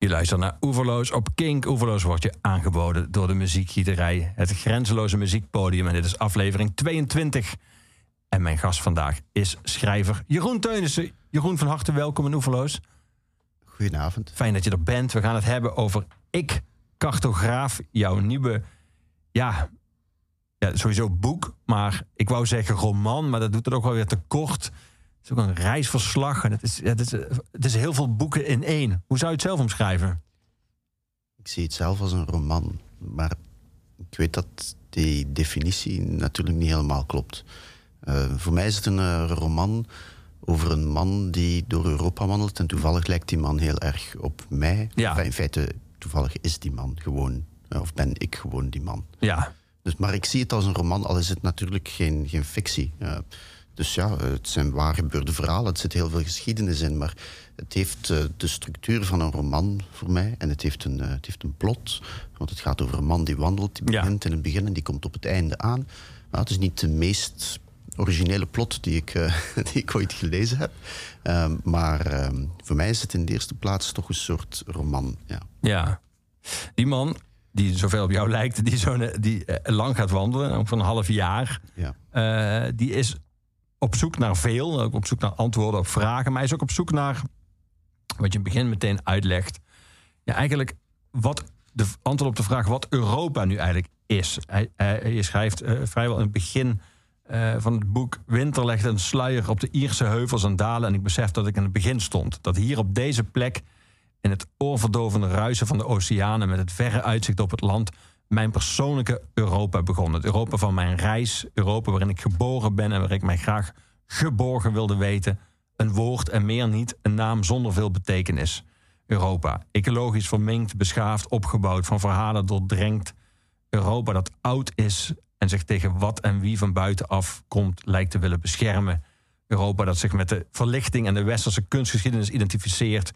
Je luistert naar Oeverloos op Kink. Oeverloos wordt je aangeboden door de muziekgieterij. Het grenzeloze muziekpodium. En dit is aflevering 22. En mijn gast vandaag is schrijver Jeroen Teunissen. Jeroen, van harte welkom in Oeverloos. Goedenavond. Fijn dat je er bent. We gaan het hebben over Ik, Cartograaf. Jouw nieuwe, ja, ja, sowieso boek. Maar ik wou zeggen roman, maar dat doet het ook wel weer te kort. Het is ook een reisverslag. En het is, het, is, het is heel veel boeken in één. Hoe zou je het zelf omschrijven? Ik zie het zelf als een roman. Maar ik weet dat die definitie natuurlijk niet helemaal klopt. Uh, voor mij is het een uh, roman over een man die door Europa wandelt. En toevallig lijkt die man heel erg op mij. Ja. Enfin, in feite, toevallig is die man gewoon, uh, of ben ik gewoon die man. Ja. Dus, maar ik zie het als een roman, al is het natuurlijk geen, geen fictie. Dus ja, het zijn waar gebeurde verhalen, het zit heel veel geschiedenis in. Maar het heeft de structuur van een roman voor mij. En het heeft, een, het heeft een plot. Want het gaat over een man die wandelt, die begint Ja. in het begin en die komt op het einde aan. Maar het is niet de meest originele plot die ik, uh, die ik ooit gelezen heb. Um, maar um, voor mij is het in de eerste plaats toch een soort roman. Ja. Ja. Die man die zoveel op jou lijkt, die, zo die uh, lang gaat wandelen, ook van een half jaar, ja. uh, die is op zoek naar veel, ook op zoek naar antwoorden op vragen, maar hij is ook op zoek naar, wat je in het begin meteen uitlegt, ja, eigenlijk wat de antwoord op de vraag wat Europa nu eigenlijk is. Hij, hij, schrijft uh, vrijwel in het begin uh, van het boek Winter legde een sluier op de Ierse heuvels en dalen en ik besef dat ik in het begin stond. Dat hier op deze plek, in het oorverdovende ruisen van de oceanen met het verre uitzicht op het land, mijn persoonlijke Europa begon. Het Europa van mijn reis, Europa waarin ik geboren ben en waar ik mij graag geborgen wilde weten. Een woord en meer niet, een naam zonder veel betekenis. Europa, ecologisch verminkt, beschaafd, opgebouwd, van verhalen doordrenkt. Europa dat oud is en zich tegen wat en wie van buitenaf komt lijkt te willen beschermen. Europa dat zich met de verlichting en de westerse kunstgeschiedenis identificeert.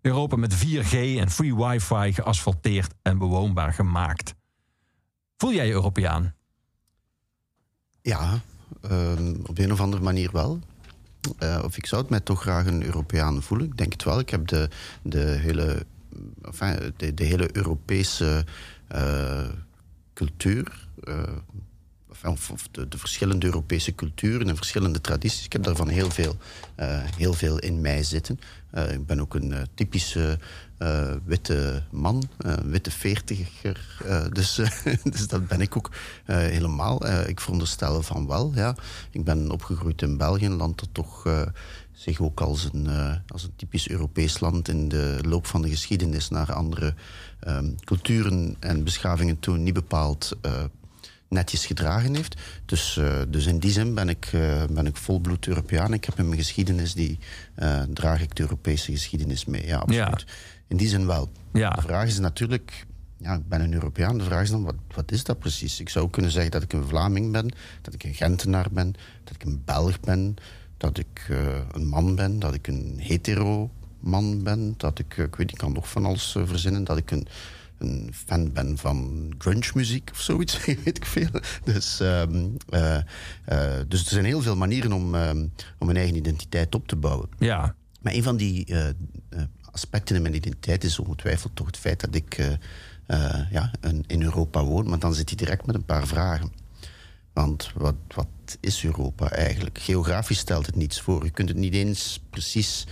Europa met 4G en free wifi geasfalteerd en bewoonbaar gemaakt. Voel jij je Europeaan? Ja, um, op een of andere manier wel. Uh, of ik zou het mij toch graag een Europeaan voelen. Ik denk het wel. Ik heb de, de, hele, de, de hele Europese uh, cultuur. Uh, of, de, de, verschillende Europese culturen en verschillende tradities. Ik heb daarvan heel veel, heel veel in mij zitten. Uh, ik ben ook een uh, typische witte man, witte veertiger. dus, dus dat ben ik ook helemaal. ik veronderstel van wel. Ja. Ik ben opgegroeid in België, een land dat toch zich ook als een, als een typisch Europees land in de loop van de geschiedenis naar andere um, culturen en beschavingen toe niet bepaald netjes gedragen heeft. Dus, uh, dus in die zin ben ik, uh, ben ik volbloed Europeaan. Ik heb in mijn geschiedenis, die uh, draag ik de Europese geschiedenis mee. Ja, absoluut. Ja. In die zin wel. Ja. De vraag is natuurlijk, ja, ik ben een Europeaan. De vraag is dan, wat, wat is dat precies? Ik zou kunnen zeggen dat ik een Vlaming ben, dat ik een Gentenaar ben, dat ik een Belg ben, dat ik een man ben, dat ik een hetero man ben, dat ik, ik weet, ik kan nog van alles verzinnen, dat ik een een fan ben van grunge muziek of zoiets, weet ik veel. Dus, um, uh, uh, dus er zijn heel veel manieren om, um, om een eigen identiteit op te bouwen. Ja. Maar een van die uh, aspecten in mijn identiteit is ongetwijfeld toch het feit dat ik ja, een, in Europa woon. Maar dan zit hij direct met een paar vragen. Want wat, wat is Europa eigenlijk? Geografisch stelt het niets voor. Je kunt het niet eens precies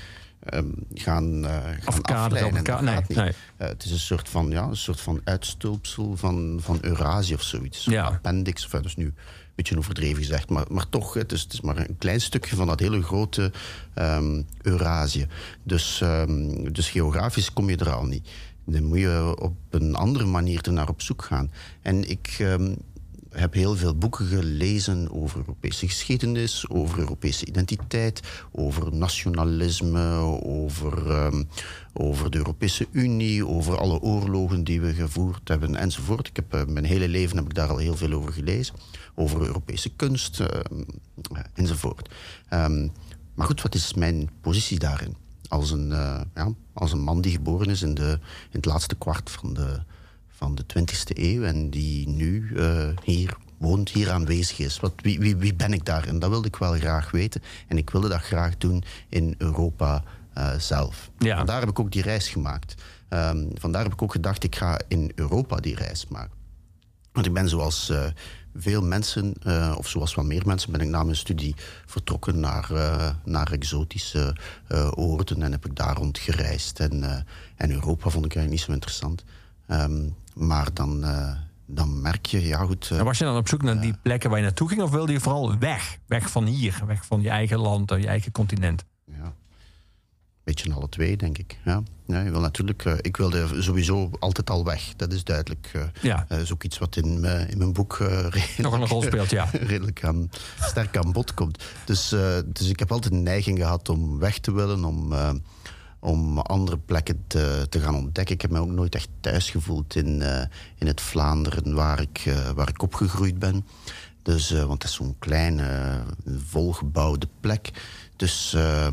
um, gaan, uh, gaan Afkaderen, afleiden. nee. Uh, het is een soort van, ja, een soort van uitstulpsel van, van Eurazië of zoiets. Ja. Appendix, of, dat is nu een beetje overdreven gezegd. Maar, maar toch, het is, het is maar een klein stukje van dat hele grote um, Eurazië. Dus, um, dus geografisch kom je er al niet. Dan moet je op een andere manier er naar op zoek gaan. En ik heb heel veel boeken gelezen over Europese geschiedenis, over Europese identiteit, over nationalisme, over, um, over de Europese Unie, over alle oorlogen die we gevoerd hebben enzovoort. Ik heb, uh, mijn hele leven heb ik daar al heel veel over gelezen. Over Europese kunst uh, enzovoort. Um, maar goed, wat is mijn positie daarin? Als een, uh, ja, als een man die geboren is in, de, in het laatste kwart van de, van de 20e eeuw en die nu uh, hier woont, hier aanwezig is. Wat, wie, wie, wie, ben ik daar? En dat wilde ik wel graag weten. En ik wilde dat graag doen in Europa uh, zelf. Ja. En daar heb ik ook die reis gemaakt. Ehm, vandaar heb ik ook gedacht, ik ga in Europa die reis maken. Want ik ben zoals uh, veel mensen, uh, of zoals wat meer mensen, ben ik na mijn studie vertrokken naar, uh, naar exotische oorden en heb ik daar rond gereisd. En, en Europa vond ik eigenlijk niet zo interessant. Um, maar dan, dan merk je, ja goed. en was je dan op zoek naar die plekken waar je naartoe ging, of wilde je vooral weg? Weg van hier, weg van je eigen land, je eigen continent? Ja beetje alle twee, denk ik. Ja. Ja, je wil natuurlijk, uh, ik wilde sowieso altijd al weg. Dat is duidelijk. Uh, ja. Dat is ook iets wat in, in mijn boek redelijk, nog een rol speelt, ja. redelijk aan, sterk aan bod komt. Dus, dus ik heb altijd een neiging gehad om weg te willen, om, om andere plekken te, te gaan ontdekken. Ik heb me ook nooit echt thuis gevoeld in, in het Vlaanderen waar ik, waar ik opgegroeid ben. Dus, want dat is zo'n kleine, volgebouwde plek. Dus, uh,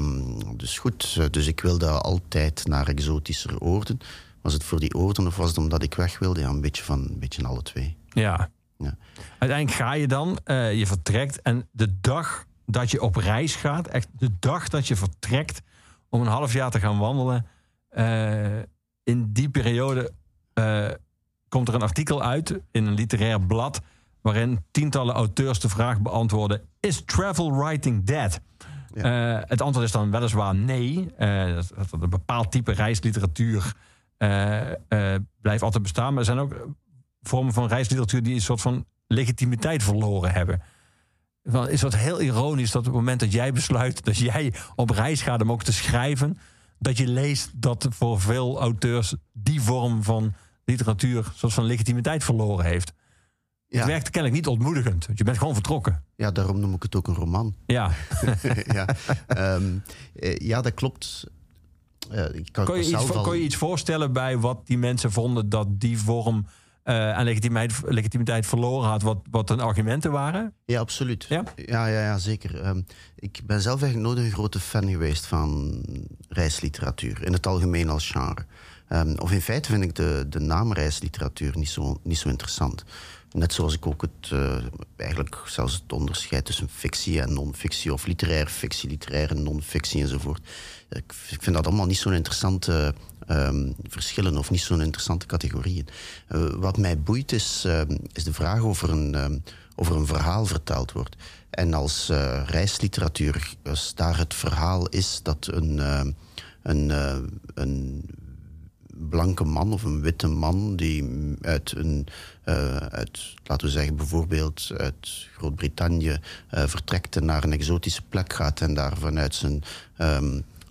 dus goed, eh, dus ik wilde altijd naar exotische oorden. Was het voor die oorden of was het omdat ik weg wilde? Ja, een beetje van een beetje alle twee. Ja. ja. Uiteindelijk ga je dan, je vertrekt en de dag dat je op reis gaat, echt de dag dat je vertrekt om een half jaar te gaan wandelen, uh, in die periode komt er een artikel uit in een literair blad waarin tientallen auteurs de vraag beantwoorden: Is travel writing dead? Uh, het antwoord is dan weliswaar nee. Dat, dat, een bepaald type reisliteratuur blijft altijd bestaan. Maar er zijn ook vormen van reisliteratuur die een soort van legitimiteit verloren hebben. Is dat heel ironisch dat op het moment dat jij besluit dat jij op reis gaat om ook te schrijven, dat je leest dat voor veel auteurs die vorm van literatuur soort van legitimiteit verloren heeft. Ja. Het werkt kennelijk niet ontmoedigend. Want je bent gewoon vertrokken. Ja, daarom noem ik het ook een roman. Ja. ja. Um, ja, dat klopt. Uh, ik kan, kon, je iets, al... kon je iets voorstellen bij wat die mensen vonden dat die vorm uh, aan legitimiteit, legitimiteit, verloren had, wat, wat hun argumenten waren? Ja, absoluut. Ja, ja, ja, ja zeker. Um, ik ben zelf eigenlijk nooit een grote fan geweest van reisliteratuur, in het algemeen als genre. Um, of in feite vind ik de, de naam reisliteratuur niet zo, niet zo interessant. Net zoals ik ook het, uh, eigenlijk zelfs het onderscheid tussen fictie en non-fictie, of literaire fictie, literaire non-fictie enzovoort. Ik, ik vind dat allemaal niet zo'n interessante um, verschillen of niet zo'n interessante categorieën. Uh, wat mij boeit is, uh, is de vraag of er een, over een verhaal verteld wordt. En als uh, reisliteratuur, als daar het verhaal is dat een, een, een blanke man of een witte man die uit een, uit, laten we zeggen, bijvoorbeeld uit Groot-Brittannië vertrekt en naar een exotische plek gaat en daar vanuit zijn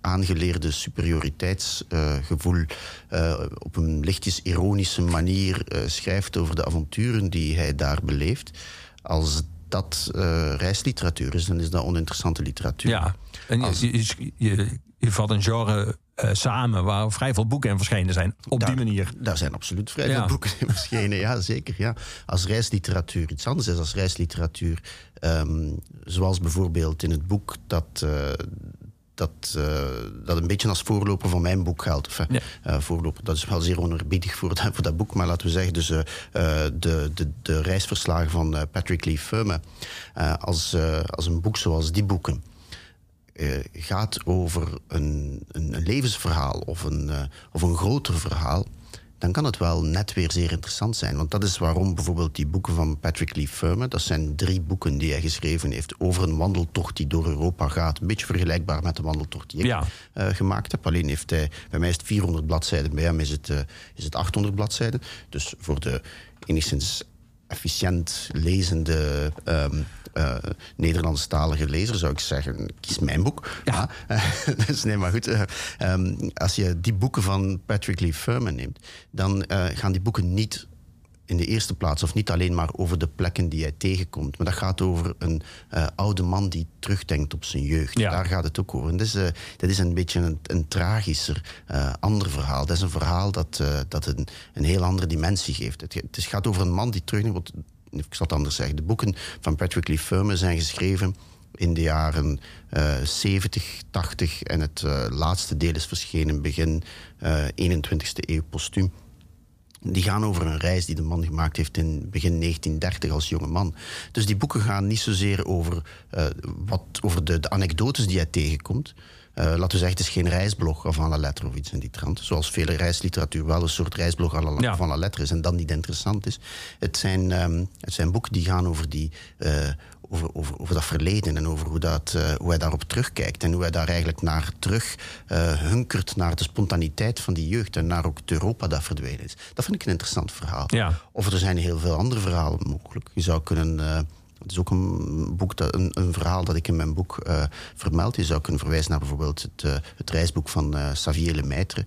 aangeleerde superioriteitsgevoel uh, op een lichtjes ironische manier schrijft over de avonturen die hij daar beleeft. Als dat reisliteratuur is, dan is dat oninteressante literatuur. Ja, en je, je, je, je valt een genre uh, samen, waar vrij veel boeken in verschenen zijn. Op daar, die manier. Daar zijn absoluut vrij veel boeken in verschenen. Ja, zeker. Ja. Als reisliteratuur iets anders is als reisliteratuur. Um, zoals bijvoorbeeld in het boek dat. Uh, dat, uh, dat een beetje als voorloper van mijn boek geldt. Enfin, ja. uh, voorloper, dat is wel zeer onerbiedig voor, dat, voor dat boek, maar laten we zeggen, dus, uh, de, de, de reisverslagen van Patrick Lee Firme. als, als een boek zoals die boeken gaat over een, een, een, levensverhaal of een, of een groter verhaal, dan kan het wel net weer zeer interessant zijn. Want dat is waarom bijvoorbeeld die boeken van Patrick Lee Firme, dat zijn drie boeken die hij geschreven heeft over een wandeltocht die door Europa gaat. Een beetje vergelijkbaar met de wandeltocht die ik ja. uh, gemaakt heb. Alleen heeft hij, bij mij is het 400 bladzijden, bij hem is het, is het 800 bladzijden. Dus voor de enigszins efficiënt lezende um, uh, Nederlandstalige lezer zou ik zeggen, kies mijn boek. Ja. Uh, dus nee, maar goed. Uh, um, als je die boeken van Patrick Lee Furman neemt, dan gaan die boeken niet in de eerste plaats, of niet alleen maar over de plekken die hij tegenkomt, maar dat gaat over een uh, oude man die terugdenkt op zijn jeugd. Ja. Daar gaat het ook over. En dat, is, uh, dat is een beetje een, een tragischer, uh, ander verhaal. Dat is een verhaal dat, dat een, een heel andere dimensie geeft. Het, het gaat over een man die terugdenkt. Ik zal het anders zeggen. De boeken van Patrick Lee Firme zijn geschreven in de jaren uh, 70, 80 en het uh, laatste deel is verschenen begin uh, 21ste eeuw postuum. Die gaan over een reis die de man gemaakt heeft in begin 1930 als jonge man. Dus die boeken gaan niet zozeer over, uh, wat, over de, de, anekdotes die hij tegenkomt, laten we zeggen, het is geen reisblog of aan la lettre of iets in die trant. Zoals vele reisliteratuur wel een soort reisblog aan la, Ja. van la lettre is en dan niet interessant is. Het zijn, ehm, het zijn boeken die gaan over, die, eh, over, over, over dat verleden en over hoe, dat, eh, hoe hij daarop terugkijkt. En hoe hij daar eigenlijk naar terug eh, hunkert naar de spontaniteit van die jeugd en naar ook het Europa dat verdwenen is. Dat vind ik een interessant verhaal. Ja. Of er zijn heel veel andere verhalen mogelijk. Je zou kunnen. eh, het is ook een, boek dat, een, een verhaal dat ik in mijn boek vermeld. Je zou kunnen verwijzen naar bijvoorbeeld het, het reisboek van eh Xavier Lemaitre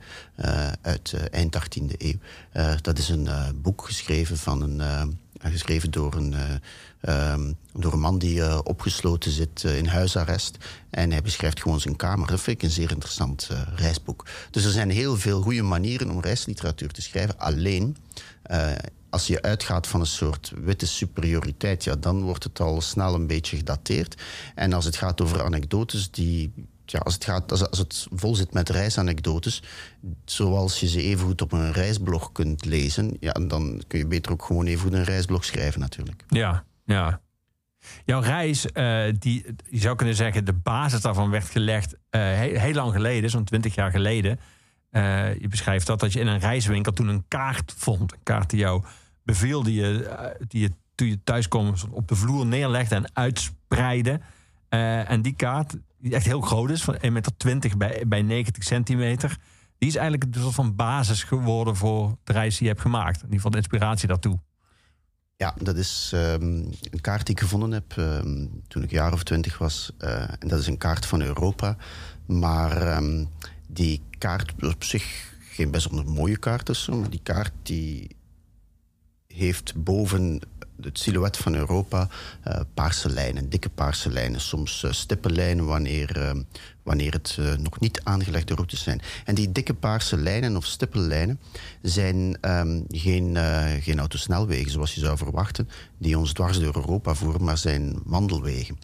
uit eind 18e eeuw. Dat is een boek geschreven, van een, geschreven door, een, eh, ehm, door een man die eh, opgesloten zit eh, in huisarrest. En hij beschrijft gewoon zijn kamer. Dat vind ik een zeer interessant eh, reisboek. Dus er zijn heel veel goede manieren om reisliteratuur te schrijven. Alleen, als je uitgaat van een soort witte superioriteit, ja, dan wordt het al snel een beetje gedateerd. En als het gaat over anekdotes die. Ja, als, het gaat, als, als het vol zit met reisanekdotes, zoals je ze evengoed op een reisblog kunt lezen, ja, dan kun je beter ook gewoon evengoed een reisblog schrijven natuurlijk. Ja, ja. Jouw reis, eh, die, je zou kunnen zeggen, de basis daarvan werd gelegd eh, heel, lang geleden, zo'n twintig jaar geleden. Eh, je beschrijft dat, dat je in een reiswinkel toen een kaart vond. Een kaart die jou beviel, die je, die je toen je thuis kwam op de vloer neerlegde en uitspreidde. En die kaart, die echt heel groot is, van 1,20 meter bij, bij 90 centimeter. Die is eigenlijk een soort van basis geworden voor de reis die je hebt gemaakt. In ieder geval de inspiratie daartoe. Ja, dat is ehm, een kaart die ik gevonden heb ehm, toen ik een jaar of twintig was. Eh, en dat is een kaart van Europa. Maar ehm, die kaart op zich geen bijzonder mooie kaart is. Maar die kaart die heeft boven het silhouet van Europa eh, paarse lijnen, dikke paarse lijnen. Soms eh, stippenlijnen wanneer, ehm, wanneer het eh, nog niet aangelegde routes zijn. En die dikke paarse lijnen of stippenlijnen zijn ehm, geen, eh, geen autosnelwegen zoals je zou verwachten, die ons dwars door Europa voeren, maar zijn wandelwegen.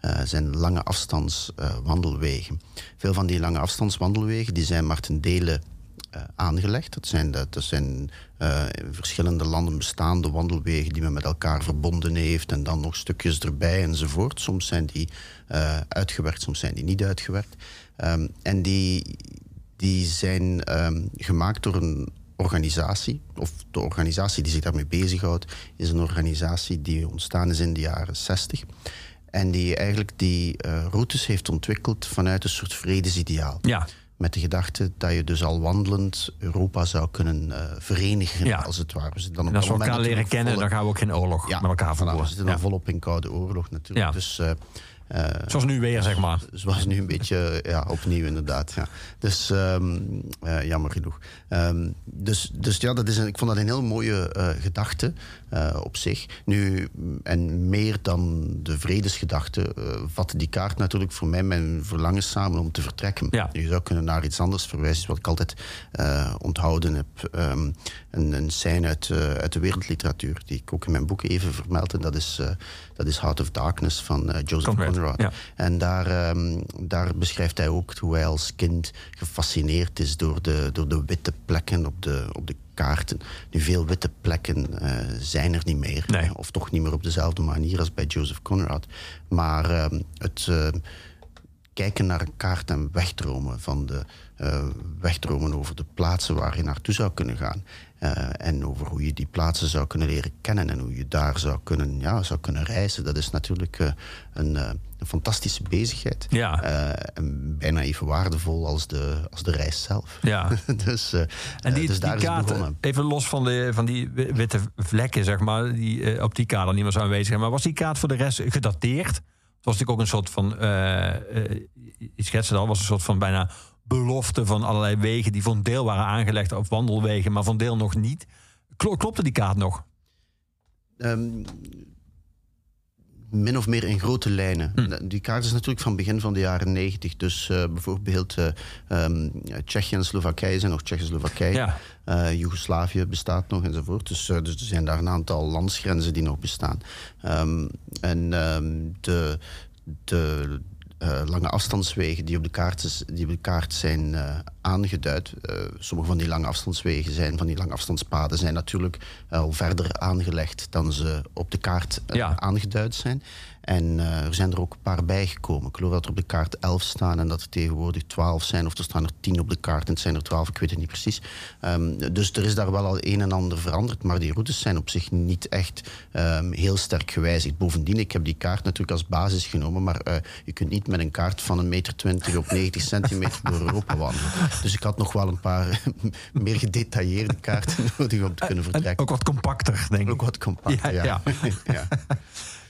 Eh, zijn lange afstandswandelwegen. Veel van die lange afstandswandelwegen die zijn maar ten dele eh, aangelegd. Dat zijn, dat, dat zijn eh, in verschillende landen bestaande wandelwegen die men met elkaar verbonden heeft en dan nog stukjes erbij enzovoort. Soms zijn die eh, uitgewerkt, soms zijn die niet uitgewerkt. Ehm, en die, die zijn ehm, gemaakt door een organisatie, of de organisatie die zich daarmee bezighoudt, is een organisatie die ontstaan is in de jaren 60. En die eigenlijk die eh, routes heeft ontwikkeld vanuit een soort vredesideaal. Ja, Met de gedachte dat je dus al wandelend Europa zou kunnen eh, verenigen, Ja. als het ware. We dan op en als we elkaar leren kennen, dan gaan we ook geen oorlog ja, met elkaar voilà, we voeren. zitten dan volop in Koude Oorlog natuurlijk. Dus, eh, eh, Zoals nu weer, zeg maar. Zoals nu een beetje, ja, opnieuw inderdaad. Ja. Dus ehm, eh, jammer genoeg. Ehm, dus, dus ja, dat is een, ik vond dat een heel mooie gedachte eh, op zich. Nu, en meer dan de vredesgedachte, eh vatte die kaart natuurlijk voor mij mijn verlangen samen om te vertrekken. Ja. Je zou kunnen naar iets anders verwijzen, wat ik altijd eh, onthouden heb. Ehm, een, een scène uit, uit de wereldliteratuur, die ik ook in mijn boeken even vermeld. En dat is, dat is Heart of Darkness van Joseph Conrad, Conrad. ja. En daar, ehm, daar beschrijft hij ook hoe hij als kind gefascineerd is door de, door de witte plekken op de, op de kaarten. Nu, veel witte plekken eh, zijn er niet meer. Nee. Of toch niet meer op dezelfde manier als bij Joseph Conrad. Maar ehm, het eh, kijken naar een kaart en wegdromen van de eh, wegdromen over de plaatsen waar je naartoe zou kunnen gaan. Eh, en over hoe je die plaatsen zou kunnen leren kennen en hoe je daar zou kunnen, ja, zou kunnen reizen. Dat is natuurlijk eh, een, eh, een fantastische bezigheid. Ja. En bijna even waardevol als de, als de reis zelf. Ja. dus, En die, dus daar die is begonnen. even los van, de, van die wi- witte vlekken, zeg maar, die op die kaart dan niet meer zo aanwezig zijn. Maar was die kaart voor de rest gedateerd? Het was natuurlijk ook een soort van, je schetste het al, was een soort van bijna belofte van allerlei wegen die voor een deel waren aangelegd op wandelwegen, maar een deel nog niet. Klo- klopte die kaart nog? Ehm, min of meer in grote lijnen. Hm. Die kaart is natuurlijk van begin van de jaren negentig. Dus eh, bijvoorbeeld eh ehm, Tsjechië en Slowakije zijn nog Tsjechoslowakije. Ja. Eh, Joegoslavië bestaat nog enzovoort. Dus, dus er zijn daar een aantal landsgrenzen die nog bestaan. Ehm, en de, de eh, lange afstandswegen die op de kaart, is- die op de kaart zijn eh, aangeduid. eh, sommige van die lange afstandswegen zijn, van die lange afstandspaden, zijn natuurlijk al verder aangelegd dan ze op de kaart Ja. aangeduid zijn. En eh, er zijn er ook een paar bijgekomen. Ik geloof dat er op de kaart 11 staan en dat er tegenwoordig 12 zijn. Of er staan er 10 op de kaart en het zijn er 12, ik weet het niet precies. Ehm, dus er is daar wel al een en ander veranderd. Maar die routes zijn op zich niet echt ehm, heel sterk gewijzigd. Bovendien, ik heb die kaart natuurlijk als basis genomen. Maar uh, je kunt niet met een kaart van een meter 20 op 90 centimeter door Europa wandelen. Dus ik had nog wel een paar meer gedetailleerde kaarten nodig om te kunnen vertrekken. Ook wat compacter, denk ik. Ook wat compacter, ja. ja. ja.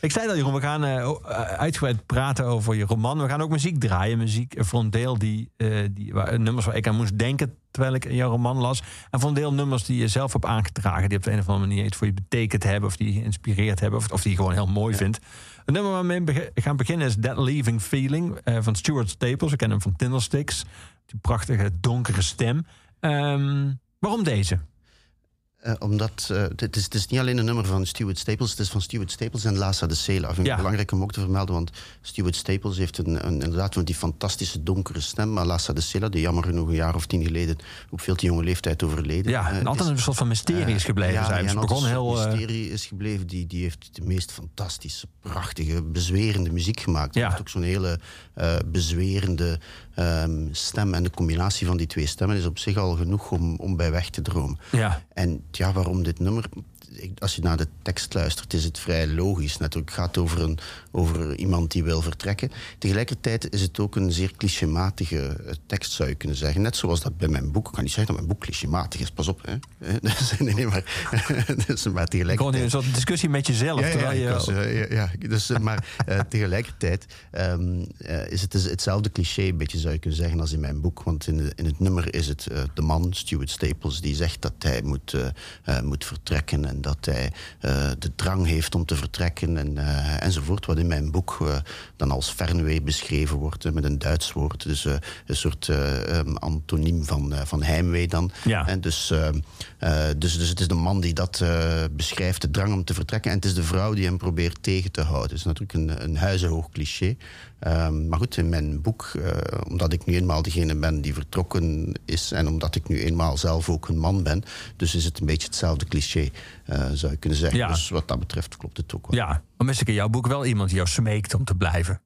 Ik zei dat, Jeroen, we gaan uh, uitgebreid praten over je roman. We gaan ook muziek draaien. Muziek voor een deel die, uh, die waar, nummers waar ik aan moest denken terwijl ik jouw roman las. En voor een deel nummers die je zelf hebt aangedragen. Die op de een of andere manier iets voor je betekend hebben. Of die je geïnspireerd hebben. Of, of die je gewoon heel mooi ja. vindt. Een nummer waarmee we gaan beginnen is That Leaving Feeling uh, van Stuart Staples. We kennen hem van Tindersticks. Die prachtige donkere stem. Um, waarom deze? Uh, omdat uh, het, is, het, is, niet alleen een nummer van Stuart Staples, het is van Stuart Staples en Lassa de Sela. Vind ik ja. belangrijk om ook te vermelden, want Stuart Staples heeft een, een, inderdaad die fantastische donkere stem. Maar Lassa de Sela, die jammer genoeg een jaar of tien geleden op veel te jonge leeftijd overleden. Ja, en uh, altijd is, een soort van mysterie is gebleven. Ja, zijn. Ja, begon heel. Mysterie is gebleven. Die, die heeft de meest fantastische, prachtige, bezwerende muziek gemaakt. Hij ja. heeft ook zo'n hele bezwerende um, stem. En de combinatie van die twee stemmen is op zich al genoeg om, om bij weg te dromen. Ja. En ja, waarom dit nummer? Als je naar de tekst luistert, is het vrij logisch. Natuurlijk, het gaat over, een, over iemand die wil vertrekken. Tegelijkertijd is het ook een zeer clichématige tekst, zou je kunnen zeggen. Net zoals dat bij mijn boek. Ik kan niet zeggen dat mijn boek clichématig is, pas op. Hè. nee, nee, maar, dus, maar tegelijkertijd... Gewoon een soort discussie met jezelf. Ja, ja, je... was, ja, ja, dus, maar uh, tegelijkertijd um, uh, is het hetzelfde cliché, een beetje zou je kunnen zeggen, als in mijn boek. Want in, de, in het nummer is het de man, Stuart Staples, die zegt dat hij moet, moet vertrekken en dat hij uh, de drang heeft om te vertrekken en, uh, enzovoort. Wat in mijn boek uh, dan als fernweh beschreven wordt met een Duits woord. Dus een soort um, antoniem van, van heimwee dan. Ja. En dus, dus, dus het is de man die dat beschrijft, de drang om te vertrekken. En het is de vrouw die hem probeert tegen te houden. Het is natuurlijk een, een huizenhoog cliché. Um, maar goed, in mijn boek, uh, omdat ik nu eenmaal degene ben die vertrokken is en omdat ik nu eenmaal zelf ook een man ben, dus is het een beetje hetzelfde cliché, uh, zou je kunnen zeggen. Ja. Dus wat dat betreft klopt het ook wel. Ja, maar mis ik in jouw boek wel iemand die jou smeekt om te blijven.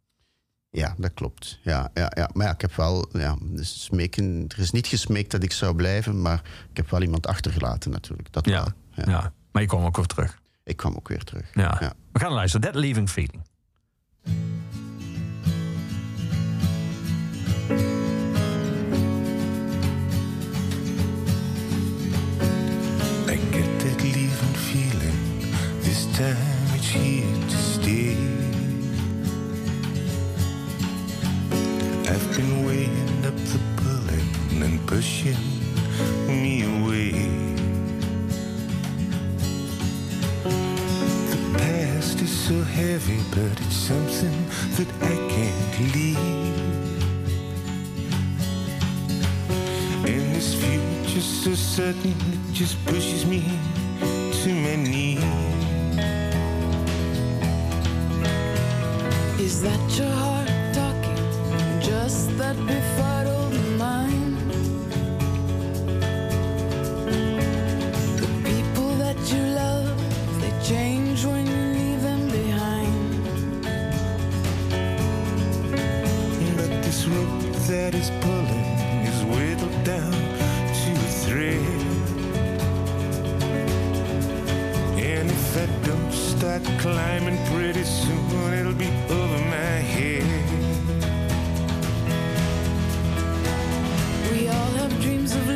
Ja, dat klopt. Ja, ja, ja. Maar ja, ik heb wel. Ja, dus smeken, er is niet gesmeekt dat ik zou blijven, maar ik heb wel iemand achtergelaten natuurlijk. Dat ja. wel. Ja. ja. Maar je kwam ook weer terug. Ik kwam ook weer terug. Ja. We gaan luisteren. That Leaving Feeling. Time it's here to stay. I've been weighing up the pulling and pushing me away. The past is so heavy, but it's something that I can't leave. And this future's so sudden, it just pushes me to my knees. Is that your heart talking? Just that befuddled mind? The people that you love, they change when you leave them behind. But this rope that is pulling is whittled down to a thread. And if I don't start climbing pretty soon, it'll be over my head. We all have dreams of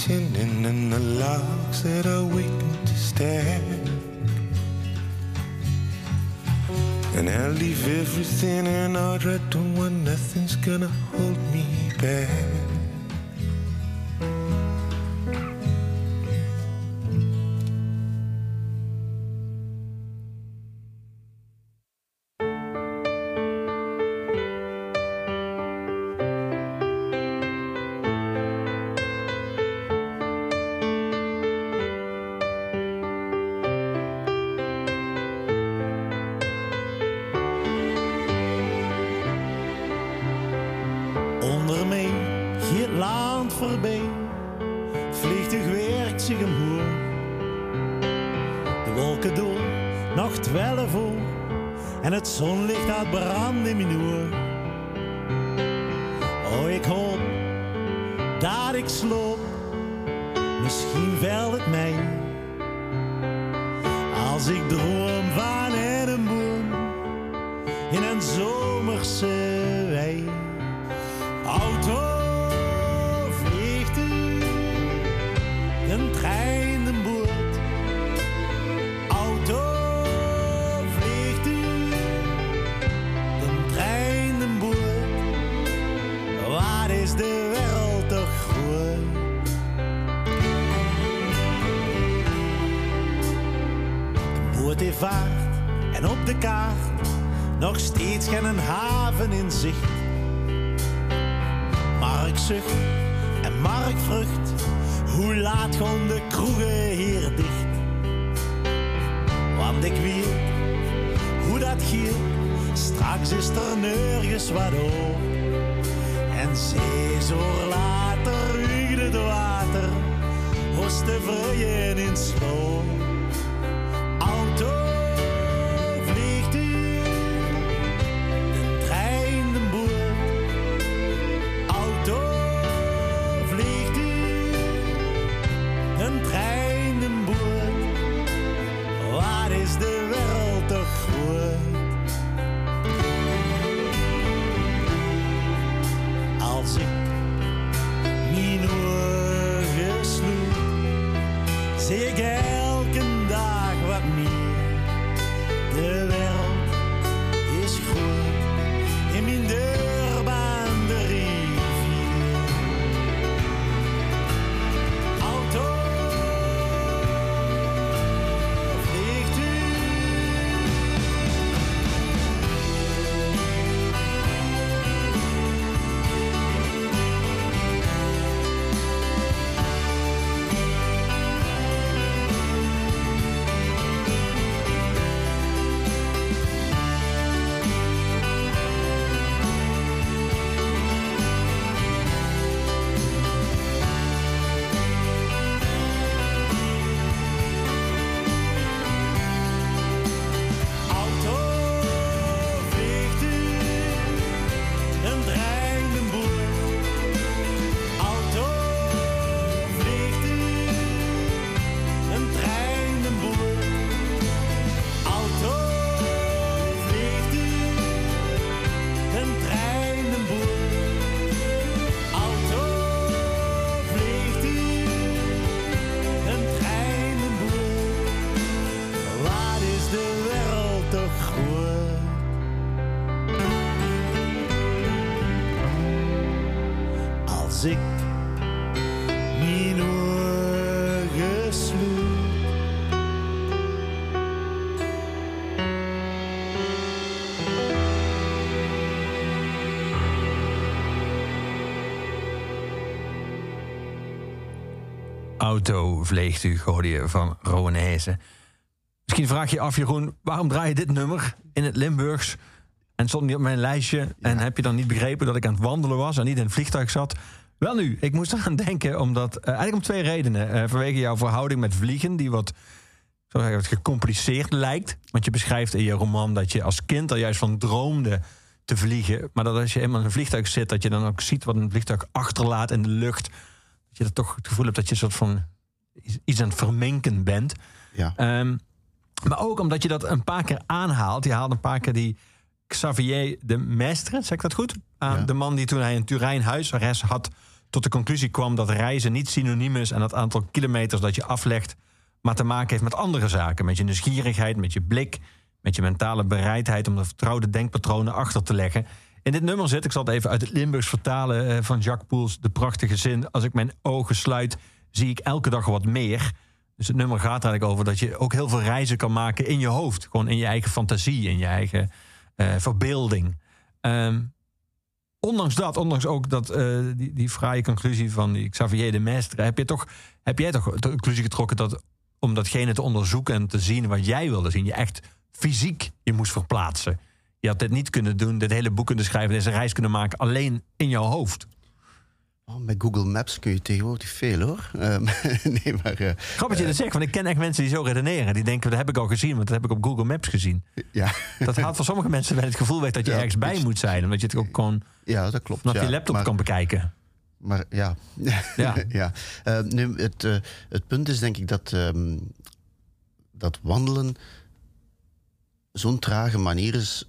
attending and the logs that are waiting to stand. And I'll leave everything in order. Don't want nothing's gonna voorbij, vliegtuig werkt zich omhoog. De wolken door, nog twaalf voor, en het zonlicht gaat branden in mijn. Oh, ik hoop dat ik sloop, misschien wel het mij. Als ik droom van een boom in een zomerse wei. Auto En Mark vrucht. Hoe laat gaan de kroegen hier dicht? Want ik weet hoe dat giet. Straks is er nergens wat op. En zes uur later wiegt het water. Was vrijen in sloop. Vleegt u, hoorde je van Rowanese. Misschien vraag je je af, Jeroen, waarom draai je dit nummer in het Limburgs? En stond niet op mijn lijstje. En heb je dan niet begrepen dat ik aan het wandelen was en niet in het vliegtuig zat? Wel nu, ik moest eraan denken, omdat, eh, eigenlijk om twee redenen. Eh, vanwege jouw verhouding met vliegen, die wat, zo zeggen, wat gecompliceerd lijkt. Want je beschrijft in je roman dat je als kind er juist van droomde te vliegen. Maar dat als je eenmaal in een vliegtuig zit, dat je dan ook ziet wat een vliegtuig achterlaat in de lucht. Dat je er toch het gevoel hebt dat je een soort van iets aan het vermenken bent. Ja. Ehm, Maar ook omdat je dat een paar keer aanhaalt. Je haalt een paar keer die Xavier de Mestre, zeg ik dat goed? Aan Ja. De man die toen hij in Turijn huisarrest had... tot de conclusie kwam dat reizen niet synoniem is... aan het aantal kilometers dat je aflegt... maar te maken heeft met andere zaken. Met je nieuwsgierigheid, met je blik... met je mentale bereidheid om de vertrouwde denkpatronen achter te leggen. In dit nummer zit, ik zal het even uit het Limburgs vertalen... eh, van Jacques Poels, de prachtige zin... als ik mijn ogen sluit, zie ik elke dag wat meer... Dus het nummer gaat eigenlijk over dat je ook heel veel reizen kan maken in je hoofd. Gewoon in je eigen fantasie, in je eigen eh, verbeelding. Ehm, ondanks dat, ondanks ook dat, eh, die, die fraaie conclusie van die Xavier de Mestre... heb, je toch, heb jij toch de conclusie getrokken dat om datgene te onderzoeken en te zien wat jij wilde zien... je echt fysiek je moest verplaatsen. Je had dit niet kunnen doen, dit hele boek kunnen schrijven... deze reis kunnen maken alleen in jouw hoofd. Oh, met Google Maps kun je tegenwoordig veel hoor. Ehm, nee, maar eh, Grappig dat je dat zegt, want ik ken echt mensen die zo redeneren. Die denken, dat heb ik al gezien, want dat heb ik op Google Maps gezien. ja. Dat haalt voor sommige mensen wel het gevoel weg dat je Ja, ergens bij moet zijn. Omdat je het ook gewoon ja, dat klopt. ja. je laptop maar, kan bekijken. Maar ja. Ja. ja. Eh, nu, het, eh, het punt is denk ik dat, ehm, dat wandelen zo'n trage manier is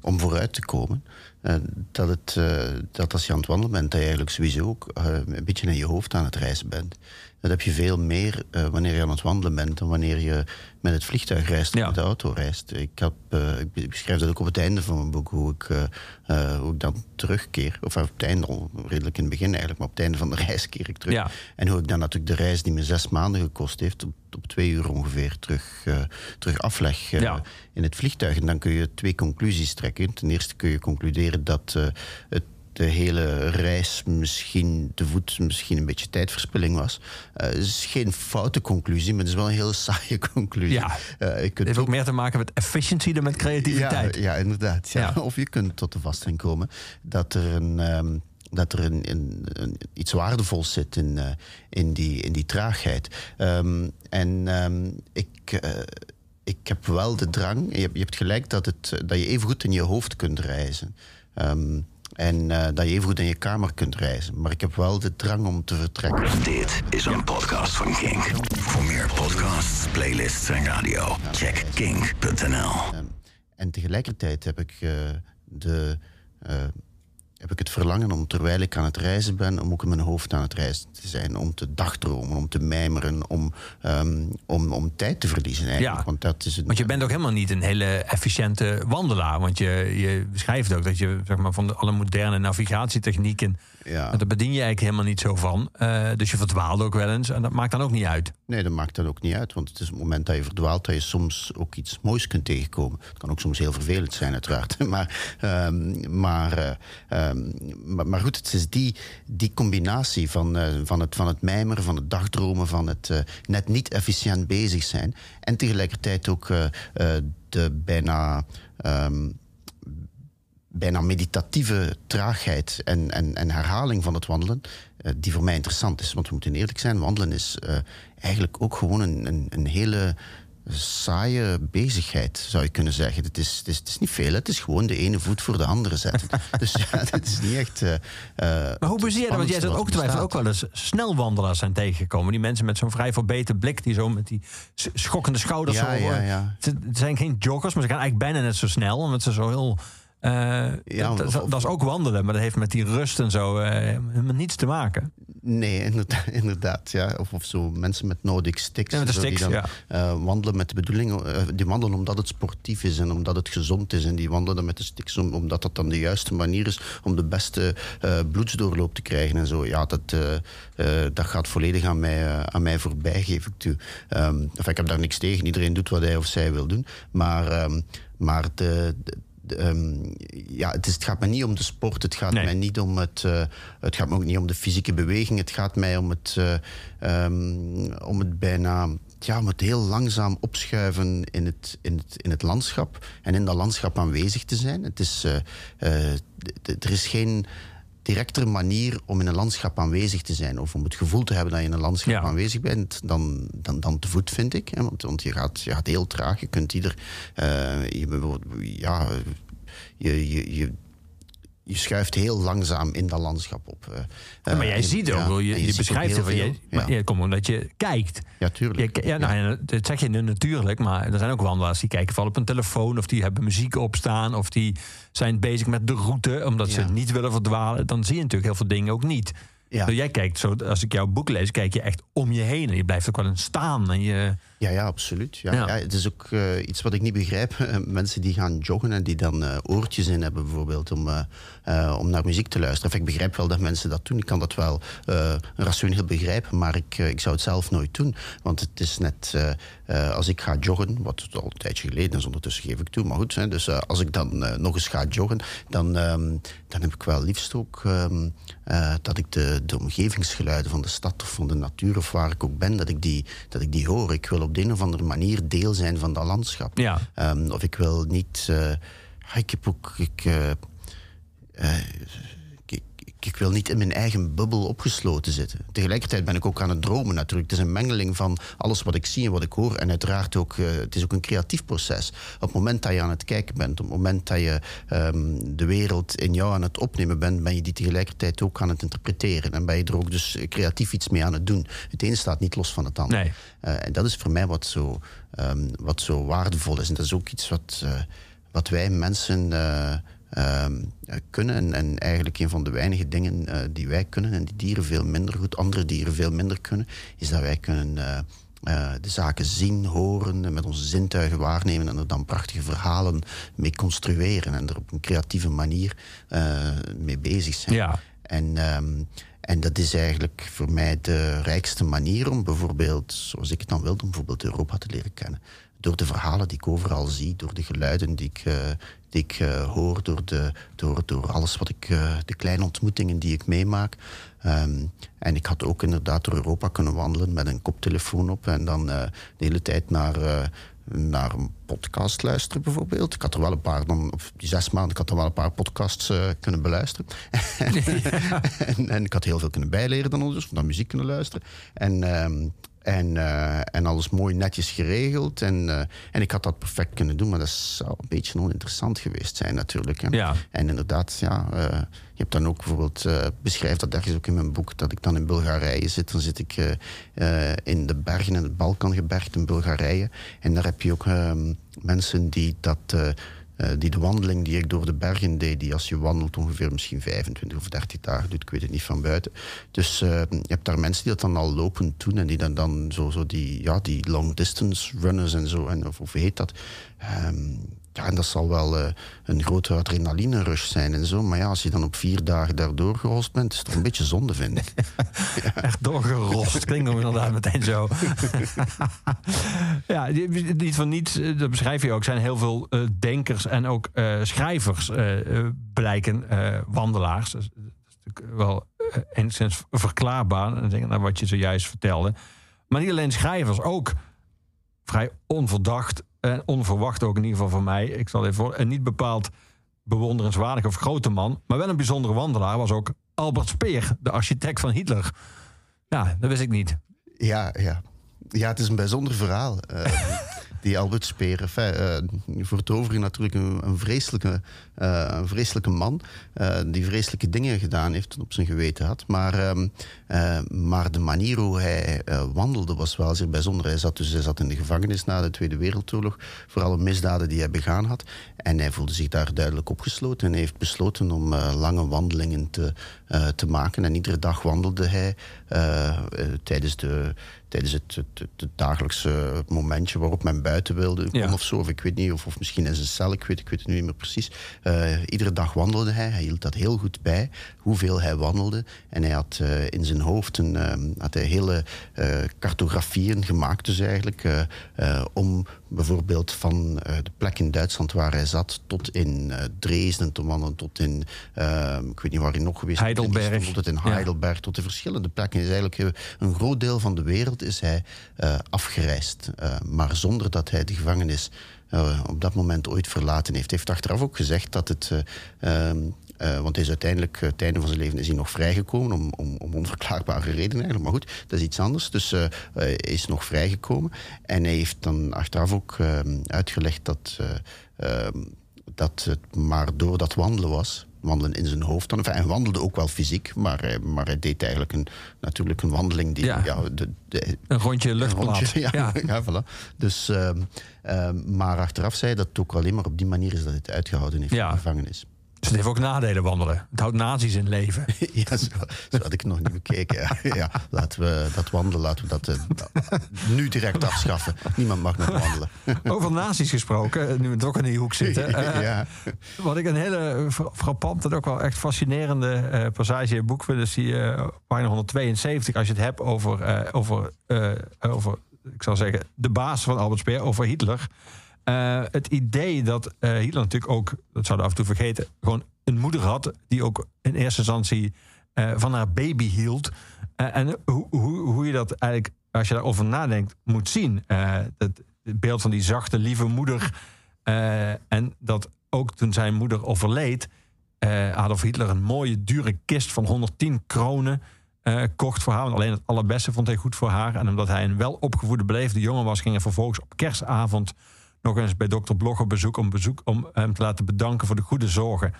om vooruit te komen. Eh, dat, het, eh, dat als je aan het wandelen bent, dat je eigenlijk sowieso ook eh, een beetje in je hoofd aan het reizen bent. Dat heb je veel meer eh, wanneer je aan het wandelen bent dan wanneer je met het vliegtuig reist of Ja. met de auto reist. Ik, heb, eh, ik beschrijf dat ook op het einde van mijn boek, hoe ik, eh, hoe ik dan terugkeer. Of op het einde redelijk in het begin eigenlijk, maar op het einde van de reis keer ik terug. Ja. En hoe ik dan natuurlijk de reis die me zes maanden gekost heeft, op, op twee uur ongeveer terug, terug afleg Ja. in het vliegtuig. En dan kun je twee conclusies trekken. Ten eerste kun je concluderen dat het de hele reis misschien te voet misschien een beetje tijdverspilling was. Eh, Het is geen foute conclusie, maar het is wel een hele saaie conclusie. Ja. Eh, je Het kunt heeft ook meer te maken met efficiency dan met creativiteit. ja, ja, inderdaad. Ja. Ja. Of je kunt tot de vaststelling komen dat er een. ehm, dat er een, een, een- iets waardevols zit in, eh, in, die, in die traagheid. Ehm, en ehm, ik, ik heb wel de drang. Je hebt, je hebt gelijk dat, het, dat je even goed in je hoofd kunt reizen. Ehm, en eh, dat je even goed in je kamer kunt reizen. Maar ik heb wel de drang om te vertrekken. Dit is een podcast van Kink. Voor meer podcasts, playlists en radio, check kink.nl. Ehm, en tegelijkertijd heb ik, eh, de, eh, heb ik het verlangen om terwijl ik aan het reizen ben, om ook in mijn hoofd aan het reizen te zijn. Om te dagdromen, om te mijmeren, om, ehm, om, om tijd te verliezen eigenlijk. Ja. Want, dat is een, Want je bent ook helemaal niet een hele efficiënte wandelaar. Want je, je beschrijft ook dat je zeg maar, van de, alle moderne navigatietechnieken... Ja. daar bedien je eigenlijk helemaal niet zo van. Eh, dus je verdwaalt ook wel eens. En dat maakt dan ook niet uit. Nee, dat maakt dan ook niet uit. Want het is het moment dat je verdwaalt dat je soms ook iets moois kunt tegenkomen. Het kan ook soms heel vervelend zijn, uiteraard. Maar, ehm, maar, eh, ehm, maar, maar goed, het is die, die combinatie van, eh, van, het, van het mijmeren, van het dagdromen, van het net niet efficiënt bezig zijn. En tegelijkertijd ook de bijna. ehm, bijna meditatieve traagheid en, en, en herhaling van het wandelen, eh, die voor mij interessant is. Want we moeten eerlijk zijn, wandelen is eh, eigenlijk ook gewoon een, een, een hele saaie bezigheid, zou je kunnen zeggen. Het is, het, is, het is niet veel, het is gewoon de ene voet voor de andere zetten. dus ja, het is niet echt... eh, Maar hoe bezeer je dat? Want jij zat ook twijfel ook wel eens snelwandelaars zijn tegengekomen. Die mensen met zo'n vrij verbeten blik, die zo met die schokkende schouders Ja, zo... ja, ja. Het zijn geen joggers, maar ze gaan eigenlijk bijna net zo snel. Omdat ze zo heel... eh, Ja, dat, of- of- dat is ook wandelen, maar dat heeft met die rust en zo eh, helemaal niets te maken. Nee, inderdaad. inderdaad ja. of, of zo mensen met Nordic sticks. Ja, met die sticks, dan, ja. eh, wandelen met de bedoeling... die wandelen omdat het sportief is en omdat het gezond is. En die wandelen met de sticks om- omdat dat dan de juiste manier is... om de beste bloedsdoorloop te krijgen en zo. Ja, dat, dat gaat volledig aan mij, aan mij voorbij, geef ik toe. Ehm, enfin, ik heb daar niks tegen. Iedereen doet wat hij of zij wil doen. Maar, ehm, maar de... de- ehm, ja, het, is, het gaat mij niet om de sport. Het gaat Nee. mij niet om het. eh, het gaat me ook niet om de fysieke beweging. Het gaat mij om het, eh, ehm, om het bijna. Ja, om het heel langzaam opschuiven in het, in, het, in het landschap. En in dat landschap aanwezig te zijn. Het is, eh, er is geen directere manier om in een landschap aanwezig te zijn. Of om het gevoel te hebben dat je in een landschap Ja. aanwezig bent, dan, dan, dan te voet, vind ik. Hè? Want, want je, gaat, je gaat heel traag. Je kunt ieder. eh, je, ja, je, je, je, je schuift heel langzaam in dat landschap op. eh. Ja, maar jij en- ziet ook, ja, wel, je, je, beschrijft het, je, veel. maar Ja. komt omdat je kijkt. Ja, tuurlijk. Je, ja, nou, dat zeg je nu natuurlijk, maar er zijn ook wandelaars die kijken vooral op een telefoon of die hebben muziek opstaan of die zijn bezig met de route omdat ze niet willen verdwalen. Dan zie je natuurlijk heel veel dingen ook niet. Dus jij kijkt zo, als ik jouw boek lees, kijk je echt om je heen en je blijft ook wel eens staan. En je, Ja, ja, absoluut. Ja. Ja. Ja. het is ook eh, iets wat ik niet begrijp. Mensen die gaan joggen en die dan eh, oortjes in hebben, bijvoorbeeld, om, eh, eh, om naar muziek te luisteren. Enfin, ik begrijp wel dat mensen dat doen. Ik kan dat wel eh, rationeel begrijpen, maar ik, eh, ik zou het zelf nooit doen. Want het is net eh, eh, als ik ga joggen, wat al een tijdje geleden is, ondertussen geef ik toe, maar goed. Hè, dus eh, als ik dan eh, nog eens ga joggen, dan, ehm, dan heb ik wel liefst ook ehm, eh, dat ik de, de omgevingsgeluiden van de stad of van de natuur of waar ik ook ben, dat ik die, dat ik die hoor. Ik wil op de een of andere manier deel zijn van dat landschap. Ja. Ehm, of ik wil niet. eh, ik heb ook. Ik, eh, eh, ik, wil niet in mijn eigen bubbel opgesloten zitten. Tegelijkertijd ben ik ook aan het dromen natuurlijk. Het is een mengeling van alles wat ik zie en wat ik hoor. En uiteraard ook, eh, het is ook een creatief proces. Op het moment dat je aan het kijken bent, op het moment dat je ehm, de wereld in jou aan het opnemen bent, ben je die tegelijkertijd ook aan het interpreteren. En ben je er ook dus creatief iets mee aan het doen. Het een staat niet los van het ander. Nee. Eh, en dat is voor mij wat zo, ehm, wat zo waardevol is. En dat is ook iets wat, eh, wat wij mensen kunnen. En, en eigenlijk een van de weinige dingen eh, die wij kunnen en die dieren veel minder goed, andere dieren veel minder kunnen, is dat wij kunnen. eh, eh, de zaken zien, horen, en met onze zintuigen waarnemen en er dan prachtige verhalen mee construeren en er op een creatieve manier mee bezig zijn. Ja. En, ehm, en dat is eigenlijk voor mij de rijkste manier om bijvoorbeeld, zoals ik het dan wilde, om bijvoorbeeld Europa te leren kennen. Door de verhalen die ik overal zie, door de geluiden die ik, eh, die ik eh, hoor, door, de, door, door alles wat ik, eh, de kleine ontmoetingen die ik meemaak. Ehm, en ik had ook inderdaad door Europa kunnen wandelen met een koptelefoon op en dan de hele tijd naar, naar een podcast luisteren bijvoorbeeld. Ik had er wel een paar, dan, op die zes maanden, ik had er wel een paar podcasts kunnen beluisteren. en, en ik had heel veel kunnen bijleren dan dus, naar muziek kunnen luisteren. En, ehm, en, eh, en alles mooi netjes geregeld. En, eh, en ik had dat perfect kunnen doen, maar dat zou een beetje oninteressant geweest zijn natuurlijk. Hè. Ja. En inderdaad, ja, eh, je hebt dan ook bijvoorbeeld, eh beschrijf dat ergens ook in mijn boek, dat ik dan in Bulgarije zit. Dan zit ik in de bergen, in het Balkangebergte in Bulgarije. En daar heb je ook ehm, mensen die dat... eh, die de wandeling die ik door de bergen deed, die als je wandelt ongeveer misschien 25 of 30 dagen doet, ik weet het niet van buiten. Dus eh, je hebt daar mensen die dat dan al lopend doen en die dan, dan zo, zo die, ja, die long distance runners en zo, en, of hoe heet dat? Ehm, ja, en dat zal wel eh, een grote adrenaline rush zijn en zo. Maar ja, als je dan op vier dagen daardoor gerost bent, is het toch een beetje zonde, vind ik. Echt doorgerost. Klinkt ook inderdaad meteen zo. ja, niet van niets, eh, dat beschrijf je ook, zijn heel veel eh, denkers en ook schrijvers blijken wandelaars. Dat is, natuurlijk wel enigszins verklaarbaar, naar wat je zojuist vertelde. Maar niet alleen schrijvers, ook vrij onverdacht en onverwacht ook in ieder geval voor mij. Ik zal even voor, een niet bepaald bewonderenswaardig of grote man, maar wel een bijzondere wandelaar was ook Albert Speer, de architect van Hitler. Ja, dat wist ik niet. Ja, ja. ja, het is een bijzonder verhaal. eh, die Albert Speer. Enfin, eh, voor het overige natuurlijk een, een, vreselijke, eh, een vreselijke man. eh, die vreselijke dingen gedaan heeft en op zijn geweten had. Maar, ehm, eh, maar de manier hoe hij wandelde was wel zeer bijzonder. Hij zat, dus, hij zat in de gevangenis na de Tweede Wereldoorlog. Voor alle misdaden die hij begaan had. En hij voelde zich daar duidelijk opgesloten. En heeft besloten om lange wandelingen te, te maken. En iedere dag wandelde hij tijdens de tijdens het, het, dagelijkse momentje waarop men buiten wilde Ja. of zo. Of ik weet niet, of, of misschien in zijn cel, ik weet, ik weet het nu niet meer precies. Eh, iedere dag wandelde hij. Hij hield dat heel goed bij, hoeveel hij wandelde. En hij had eh, in zijn hoofd een, ehm, had hij hele eh, cartografieën gemaakt, dus eigenlijk, om bijvoorbeeld van eh, de plek in Duitsland waar hij zat tot in eh, Dresden te wandelen, tot in, ehm, ik weet niet waar hij nog geweest is, Heidelberg. tot in Ja. Heidelberg, tot de verschillende plekken. Is eigenlijk eh, een groot deel van de wereld is hij afgereisd. Maar zonder dat hij de gevangenis op dat moment ooit verlaten heeft. Hij heeft achteraf ook gezegd dat het. eh, ehm, eh, want hij is uiteindelijk, eh, het einde van zijn leven, is hij nog vrijgekomen. Om, om, om onverklaarbare redenen eigenlijk. Maar goed, dat is iets anders. Dus eh, hij is nog vrijgekomen. En hij heeft dan achteraf ook ehm, uitgelegd dat, eh, ehm, dat het maar door dat wandelen was. wandelen in zijn hoofd. Dan. Enfin, hij wandelde ook wel fysiek, maar, hij- maar hij deed eigenlijk een, natuurlijk een wandeling die... Ja. de, de, Een rondje een luchtplaat. rondje, ja, Ja. ja. voilà. Dus, ehm, maar achteraf zei hij dat het ook alleen maar op die manier is dat het uitgehouden heeft in de gevangenis. Dus het heeft ook nadelen wandelen. Het houdt nazi's in leven. Ja, zo, zo had ik nog niet bekeken. Ja. Laten we dat wandelen, laten we dat eh, nu direct afschaffen. Niemand mag nog wandelen. Over nazi's gesproken, nu we toch in die hoek zitten. eh, ja. Wat ik een hele fra- frappante en ook wel echt fascinerende eh, passage in het boek vind, is die eh, pagina 172. Als je het hebt over, eh, over, eh, over, ik zal zeggen, de baas van Albert Speer, over Hitler. Eh, het idee dat eh, Hitler natuurlijk ook, dat zouden we af en toe vergeten, gewoon een moeder had die ook in eerste instantie eh, van haar baby hield. En hoe, hoe, hoe je dat eigenlijk, als je daarover nadenkt, moet zien. Eh, het, beeld van die zachte, lieve moeder. en dat ook toen zijn moeder overleed, Adolf Hitler een mooie, dure kist van 110 kronen eh, kocht voor haar. Want alleen het allerbeste vond hij goed voor haar. En omdat hij een welopgevoede, beleefde jongen was, ging hij vervolgens op kerstavond nog eens bij dokter Blog bezoek om, bezoek om hem te laten bedanken voor de goede zorgen.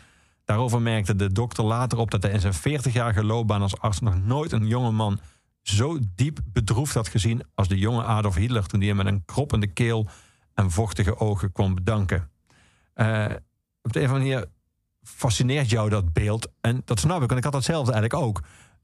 Daarover merkte de dokter later op dat hij in zijn 40-jarige loopbaan als arts nog nooit een jonge man zo diep bedroefd had gezien als de jonge Adolf Hitler toen hij hem met een kroppende keel en vochtige ogen kwam bedanken. Eh, op de een of andere manier fascineert jou dat beeld. En dat snap ik, want ik had datzelfde eigenlijk ook.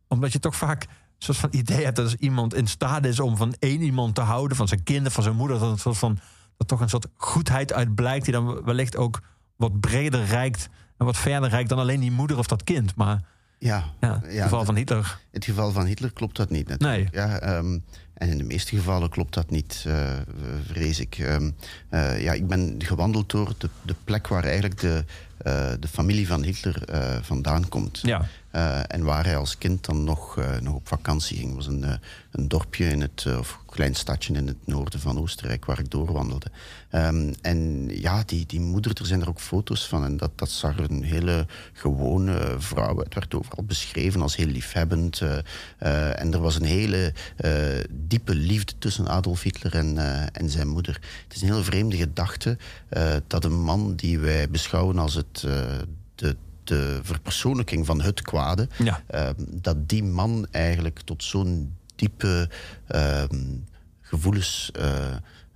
Omdat je toch vaak een soort van idee hebt dat als iemand in staat is om van één iemand te houden, van zijn kinderen, van zijn moeder, dat, een soort van, dat toch een soort goedheid uit blijkt, die dan wellicht ook wat breder reikt en wat verder reikt dan alleen die moeder of dat kind. Maar Ja, ja, in het ja, geval van Hitler. In het geval van Hitler klopt dat niet natuurlijk. Ja, ehm, en in de meeste gevallen klopt dat niet, eh, vrees ik. Ehm, eh, ja, ik ben gewandeld door de, de plek waar eigenlijk de, eh, de familie van Hitler vandaan komt. Ja. Eh, en waar hij als kind dan nog, eh, nog op vakantie ging. Was een, eh, een dorpje in het, of een klein stadje in het noorden van Oostenrijk waar ik doorwandelde. Ehm, en ja, die, die moeder, er zijn er ook foto's van. En dat, dat zag een hele gewone vrouw. Het werd overal beschreven als heel liefhebbend. en er was een hele diepe liefde tussen Adolf Hitler en, en zijn moeder. Het is een heel vreemde gedachte dat een man die wij beschouwen als het, de, de verpersoonlijking van het kwade, Ja. Ehm, dat die man eigenlijk tot zo'n diepe ehm, gevoelens. eh,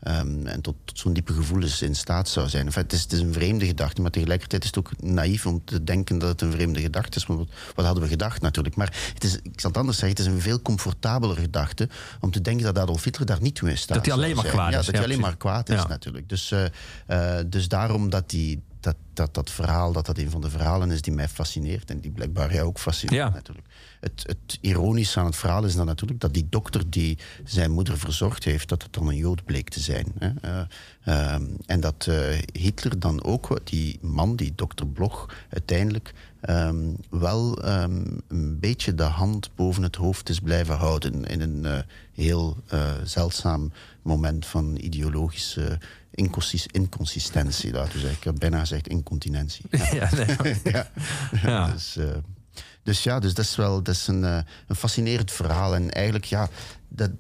ehm, en tot, tot zo'n diepe gevoelens in staat zou zijn. Enfin, het, is, het is een vreemde gedachte, maar tegelijkertijd is het ook naïef om te denken dat het een vreemde gedachte is. Want wat, wat hadden we gedacht natuurlijk? Maar het is, ik zal het anders zeggen, het is een veel comfortabelere gedachte om te denken dat Adolf Hitler daar niet toe in staat Dat hij alleen maar kwaad ja, is, Dat ja, hij alleen maar kwaad is Ja. natuurlijk. Dus, eh, eh, dus daarom dat die, dat, dat, dat verhaal, dat dat een van de verhalen is die mij fascineert en die blijkbaar jou ook fascineert Ja. natuurlijk. Het, het ironische aan het verhaal is dan natuurlijk dat die dokter die zijn moeder verzorgd heeft, dat het dan een Jood bleek te zijn. Hè. Eh, ehm, en dat eh, Hitler dan ook, die man, die dokter Bloch, uiteindelijk ehm, wel ehm, een beetje de hand boven het hoofd is blijven houden in een eh, heel zeldzaam moment van ideologische inconsist- inconsistentie, laten we zeggen. Bijna gezegd incontinentie. Ja, nee. ja. Ja. Dus, eh, dus ja, dus dat is wel dat is een, eh, een fascinerend verhaal. En eigenlijk, ja, dat,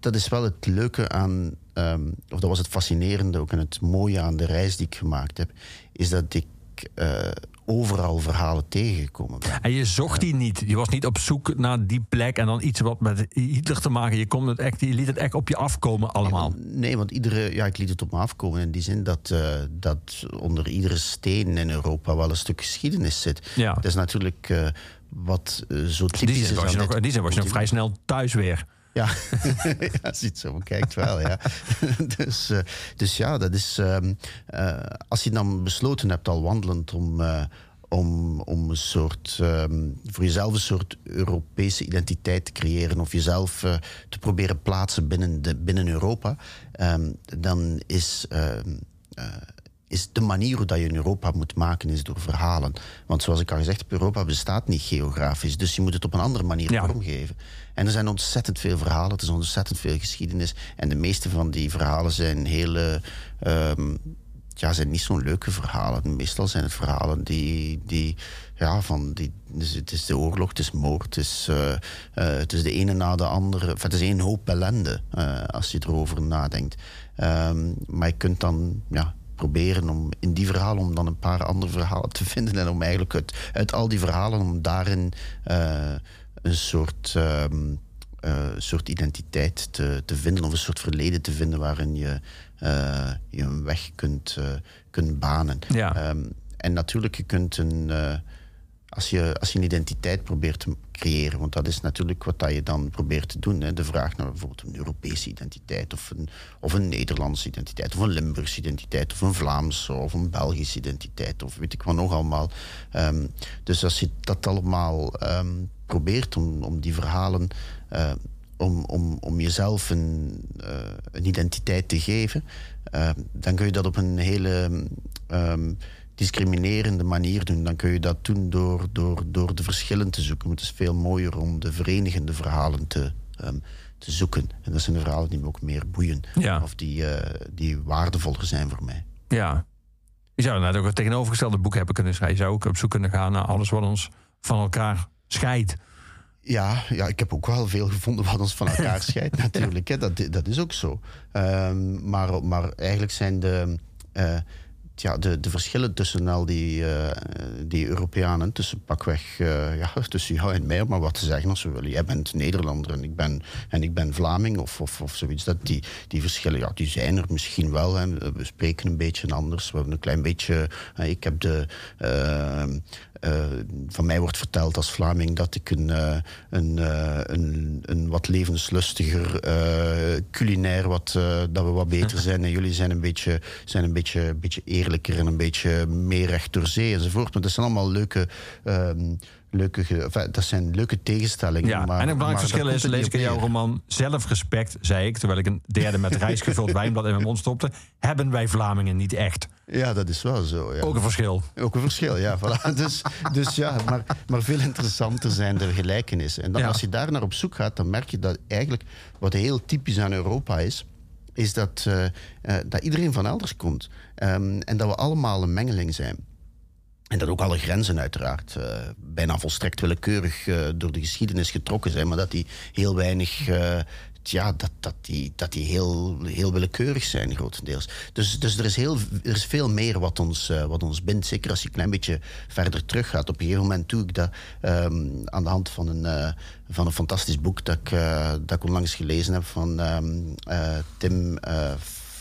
dat is wel het leuke aan, ehm, of dat was het fascinerende ook en het mooie aan de reis die ik gemaakt heb, is dat ik eh, overal verhalen tegengekomen ben. En je zocht die niet. Je was niet op zoek naar die plek en dan iets wat met Hitler te maken. Je, kon het echt, je liet het echt op je afkomen allemaal. Nee, want iedere, ja, ik liet het op me afkomen in die zin dat, eh, dat onder iedere steen in Europa wel een stuk geschiedenis zit. Ja. Dat is natuurlijk eh, wat eh, zo typisch die is was je nog, in die zin was je nog vrij snel thuis weer. Ja, als je het zo bekijkt wel, ja. dus, eh, dus ja, dat is... ehm, eh, als je dan besloten hebt al wandelend om... eh, om, om een soort, ehm, voor jezelf een soort Europese identiteit te creëren of jezelf te proberen plaatsen binnen, de, binnen Europa, ehm, dan is, is de manier hoe dat je in Europa moet maken is door verhalen. Want zoals ik al gezegd heb, Europa bestaat niet geografisch, dus je moet het op een andere manier Ja. vormgeven. En er zijn ontzettend veel verhalen, er is ontzettend veel geschiedenis. En de meeste van die verhalen zijn hele. ehm, ja, zijn niet zo'n leuke verhalen. Meestal zijn het verhalen die. die ja, van die, dus het is de oorlog, het is moord, het is, eh, eh, het is de ene na de andere. Het is één hoop ellende eh, als je erover nadenkt. Ehm, maar je kunt dan ja, proberen om in die verhalen om dan een paar andere verhalen te vinden en om eigenlijk uit, al die verhalen om daarin een soort, ehm, eh, soort identiteit te, te vinden of een soort verleden te vinden waarin je, eh, je een weg kunt, eh, kunt banen. Ja. Ehm, en natuurlijk, je kunt een. Als je, als je een identiteit probeert te creëren, want dat is natuurlijk wat dat je dan probeert te doen. Hè. De vraag naar bijvoorbeeld een Europese identiteit, of een, of een Nederlandse identiteit, of een Limburgse identiteit, of een Vlaamse, of een Belgische identiteit, of weet ik wat nog allemaal. Ehm, dus als je dat allemaal ehm, probeert om, om die verhalen. eh, om, om, om jezelf een, eh, een identiteit te geven, eh, dan kun je dat op een hele ehm, discriminerende manier doen. Dan kun je dat doen door, door, door de verschillen te zoeken. Maar het is veel mooier om de verenigende verhalen te, ehm, te zoeken. En dat zijn de verhalen die me ook meer boeien. Ja. Of die, eh, die waardevoller zijn voor mij. Ja. Je zou inderdaad ook het tegenovergestelde boek hebben kunnen schrijven. Je zou ook op zoek kunnen gaan naar alles wat ons van elkaar scheidt. Ja, ja, ik heb ook wel veel gevonden wat ons van elkaar scheidt, natuurlijk. Hè. Dat, dat is ook zo. Ehm, maar, maar eigenlijk zijn de, eh, ja, de, de verschillen tussen al die, eh, die Europeanen, tussen pakweg, eh, ja, tussen jou en mij, maar wat te zeggen als we willen. Jij bent Nederlander en ik ben, en ik ben Vlaming of, of, of zoiets. Dat die, die verschillen, ja, die zijn er misschien wel. Hè. We spreken een beetje anders. We hebben een klein beetje. eh, ik heb de. Eh, van mij wordt verteld als Vlaming dat ik een, eh, een, eh, een, een wat levenslustiger culinair, wat, dat we wat beter zijn. En jullie zijn een beetje, zijn een beetje, beetje eerlijker en een beetje meer recht door zee enzovoort. Maar dat zijn allemaal leuke. ehm, leuke enfin, dat zijn leuke tegenstellingen. Ja, maar, en een belangrijk verschil is, het lees ik in jouw roman Zelfrespect, zei ik, terwijl ik een derde met rijst gevuld wijnblad in mijn mond stopte, hebben wij Vlamingen niet echt. Ja, dat is wel zo. Ja. Ook een verschil. Ook een verschil, ja. Voilà. Dus, dus ja, maar, maar veel interessanter zijn de gelijkenissen. En dan Ja. als je daar naar op zoek gaat, dan merk je dat eigenlijk wat heel typisch aan Europa is, is dat, eh, eh, dat iedereen van elders komt. Ehm, en dat we allemaal een mengeling zijn. En dat ook alle grenzen uiteraard eh, bijna volstrekt willekeurig eh, door de geschiedenis getrokken zijn, maar dat die heel weinig. eh, ja, dat, dat die, dat die heel, heel willekeurig zijn, grotendeels. Dus, dus er, is heel, er is veel meer wat ons, wat ons bindt. Zeker als je een klein beetje verder terug gaat. Op een gegeven moment doe ik dat ehm, aan de hand van een, van een fantastisch boek dat ik, dat ik onlangs gelezen heb van eh, Tim.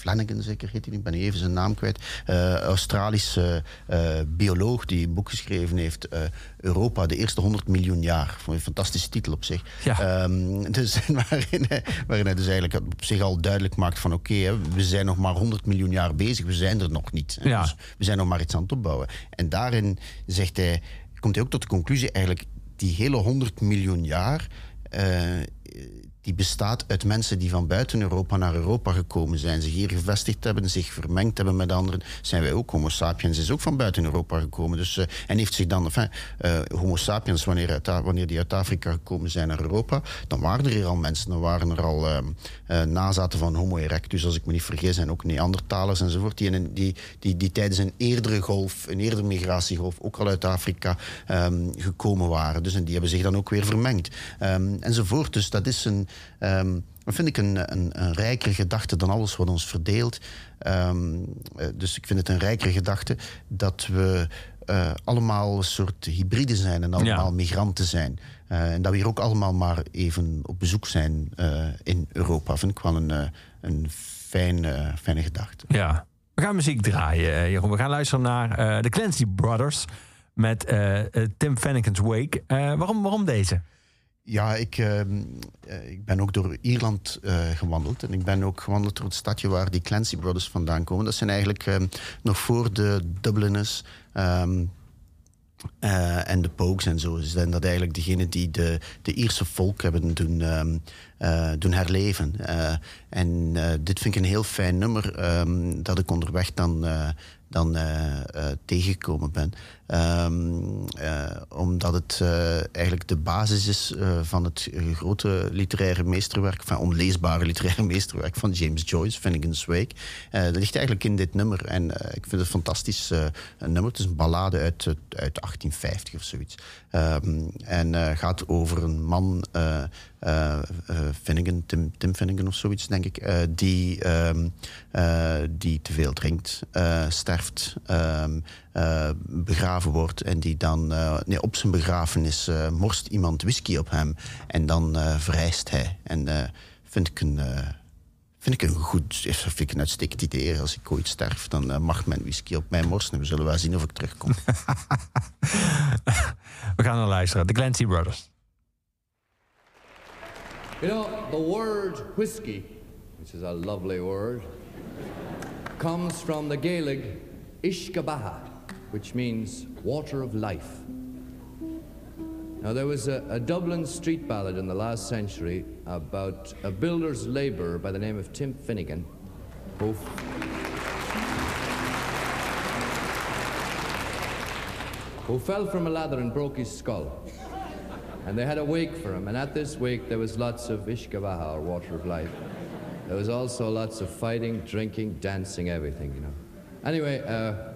Flanagan zeker heet hij, ik ben nu even zijn naam kwijt. Eh, Australische eh, bioloog die een boek geschreven heeft. eh, Europa, de eerste 100 miljoen jaar. Vond een fantastische titel op zich. Ja. Ehm, dus, waarin, hij, waarin hij dus eigenlijk op zich al duidelijk maakt van... oké, we zijn nog maar 100 miljoen jaar bezig, we zijn er nog niet. Ja. Dus we zijn nog maar iets aan het opbouwen. En daarin zegt hij, komt hij ook tot de conclusie... eigenlijk die hele 100 miljoen jaar... die bestaat uit mensen die van buiten Europa naar Europa gekomen zijn, zich hier gevestigd hebben, zich vermengd hebben met anderen. Zijn wij ook? Homo sapiens is ook van buiten Europa gekomen. Dus, eh, en heeft zich dan, enfin, eh, Homo sapiens, wanneer, die uit Afrika gekomen zijn naar Europa, dan waren er hier al mensen, dan waren er al eh, nazaten van Homo erectus, als ik me niet vergis, en ook Neandertalers enzovoort, die, in, die, die, die tijdens een eerdere golf, een eerdere migratiegolf, ook al uit Afrika ehm, gekomen waren. Dus en die hebben zich dan ook weer vermengd. Ehm, enzovoort. Dus dat is een, ehm, dat vind ik een, een, een rijkere gedachte dan alles wat ons verdeelt. Ehm, eh, dus ik vind het een rijkere gedachte dat we eh, allemaal een soort hybriden zijn en allemaal Ja. migranten zijn. Eh, en dat we hier ook allemaal maar even op bezoek zijn in Europa. Vind ik wel een, een fijn, eh, fijne gedachte. Ja. We gaan muziek draaien, Jeroen. We gaan luisteren naar de Clancy Brothers met Tim Fenniken's Wake. Waarom, waarom deze? Ja, ik, ehm, eh, ik ben ook door Ierland eh, gewandeld. En ik ben ook gewandeld door het stadje waar die Clancy Brothers vandaan komen. Dat zijn eigenlijk ehm, nog voor de Dubliners ehm, eh, en de Pogues en zo. Ze zijn dat eigenlijk degenen die de, de Ierse volk hebben doen, doen herleven. En dit vind ik een heel fijn nummer dat ik onderweg dan, dan eh, eh, tegengekomen ben. Ehm, eh, omdat het eigenlijk de basis is van het grote literaire meesterwerk, van onleesbare literaire meesterwerk van James Joyce, Finnegan's Wake. Dat ligt eigenlijk in dit nummer. En ik vind het fantastisch een nummer. Het is een ballade uit, uit 1850 of zoiets. Ehm, en gaat over een man, Finnegan, Tim, Tim Finnegan of zoiets, denk ik, eh, die, eh, die te veel drinkt, sterft, ehm, eh, begraven wordt en die dan nee, op zijn begrafenis morst iemand whisky op hem en dan verrijst hij. En vind ik een. Vind ik een goed, vind ik uitstekend idee. Als ik ooit sterf, dan mag men whisky op mij morsen. We zullen wel zien of ik terugkom. We gaan naar luisteren. De Clancy Brothers. You know, the word whiskey, which is a lovely word, comes from the Gaelic Ishkabaha, which means water of life. Now, there was a, a Dublin street ballad in the last century about a builder's labourer by the name of Tim Finnegan, who who fell from a ladder and broke his skull. And they had a wake for him, and at this wake there was lots of Ishkabaha, or water of life. There was also lots of fighting, drinking, dancing, everything, you know. Anyway, uh,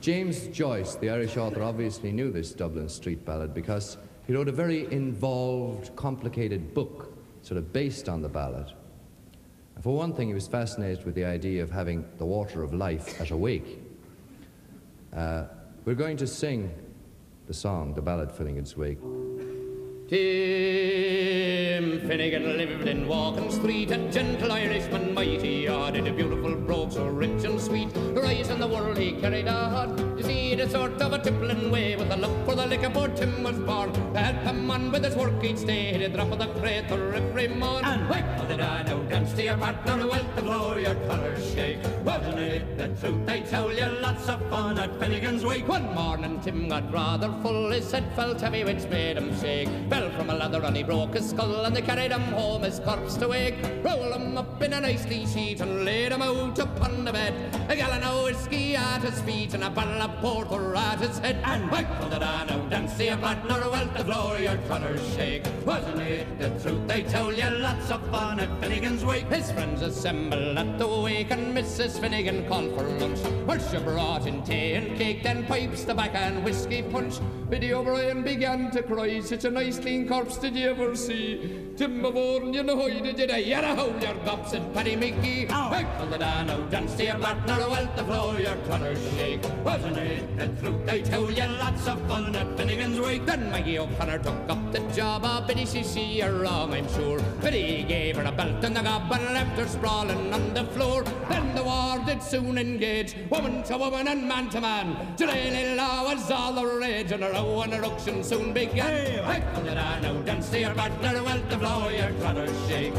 James Joyce, the Irish author, obviously knew this Dublin street ballad because he wrote a very involved, complicated book, sort of based on the ballad. And for one thing, he was fascinated with the idea of having the water of life at a wake. Uh, we're going to sing the song, the ballad filling its Wake. Tim Finnegan lived in Walking Street, a gentle Irishman, mighty odd, in a beautiful brogue so rich and sweet. Rise in the world he carried a see the sort of a tippling way, with a look for the liquor poor Tim was born. To help him on with his work each day, he'd drop of the crater every morn. And wake for the dino, dance to your partner, well to blow your colours shake. Wasn't it the truth? I tell you, lots of fun at Finnegan's Wake. One morning Tim got rather full, his head felt heavy, which made him shake. Fell from a ladder and he broke his skull, and they carried him home, his corpse to wake. Roll him up in a nice clean sheet and laid him out upon the bed. A gallon of whiskey at his feet and a bottle of porter at his head. And whack for the dano, dance to your partner, well to blow your colours shake. Wasn't it the truth? They told you lots of fun at Finnegan's Wake. His friends assembled at the wake, and Mrs. Finnegan called for lunch. Well, she brought in tea and cake, then pipes, tobacco, and whiskey punch. Biddy O'Brien began to cry, such a nice clean corpse did you ever see? Tim Mavorn, you know you did it, yet a hold your gops and Paddy Mickey. Back from the dano, dance to your partner, well the floor, your colours shake. Wasn't it the truth? They tell you lots of fun at Finnegan's Wake. Then Maggie O'Connor took up the job, oh, Biddy, she see you're wrong, I'm sure. Biddy gave her a belt and the gob and left her sprawling on the floor. Then the war did soon engage, woman to woman and man to man. Gilly law was all the rage, and a row and a ruction soon began. Back from the dano, dance to your partner, well to blow your colours shake.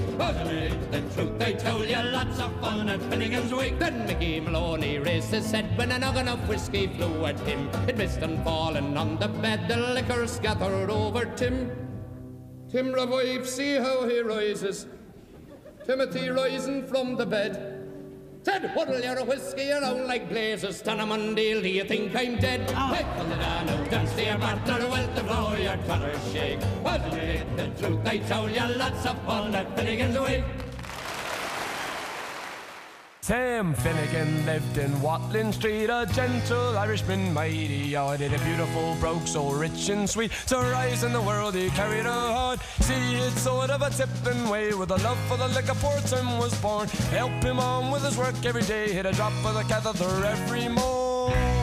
The truth? They tell you lots of fun at Finnegan's Wake. Then Mickey Maloney raised his head when a noggin of whiskey flew at him. It missed and fallen on the bed, the liquor scattered over Tim. Tim revives, see how he rises. Timothy rising from the bed. Ted, what'll your whiskey around like blazes? Stand on Monday, do you think I'm dead? Ah. Wait for the dano, dance to your partner, well to blow your colours shake. It the truth? I told you lots of fun at Finnegan's Wake. Sam Finnegan lived in Watling Street, a gentle Irishman, mighty in a beautiful brogue so rich and sweet. To rise in the world he carried a heart. See, it's sort of a tipping way with a love for the liquor poor Tim was born. Help him on with his work every day, hit a drop of the catheter every morn.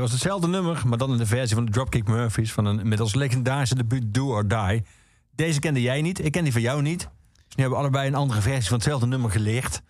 Dit was hetzelfde nummer, maar dan in de versie van de Dropkick Murphys... van een inmiddels legendarische debuut Do or Die. Deze kende jij niet, ik ken die van jou niet. Dus nu hebben we allebei een andere versie van hetzelfde nummer geleerd.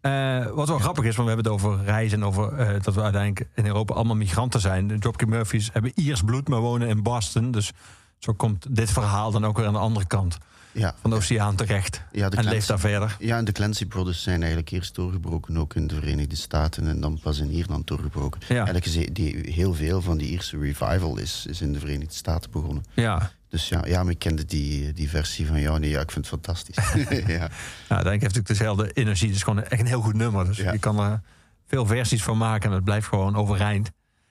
Eh, wat wel grappig is, want we hebben het over reizen... en over eh, dat we uiteindelijk in Europa allemaal migranten zijn. De Dropkick Murphys hebben Iers bloed, maar wonen in Boston. Dus zo komt dit verhaal dan ook weer aan de andere kant Ja, van de oceaan terecht. Ja, de en Clancy- leeft daar verder. Ja, en de Clancy Brothers zijn eigenlijk eerst doorgebroken, ook in de Verenigde Staten en dan pas in Ierland doorgebroken. Ja. Eigenlijk is die, heel veel van die Ierse revival is, is in de Verenigde Staten begonnen. Ja, Dus ja, ja maar ik kende die, die versie van jou niet. Ja, ik vind het fantastisch. ja. Ja, denk heeft natuurlijk dezelfde energie. Het is gewoon echt een heel goed nummer. Dus Ja. je kan er veel versies van maken en het blijft gewoon overeind.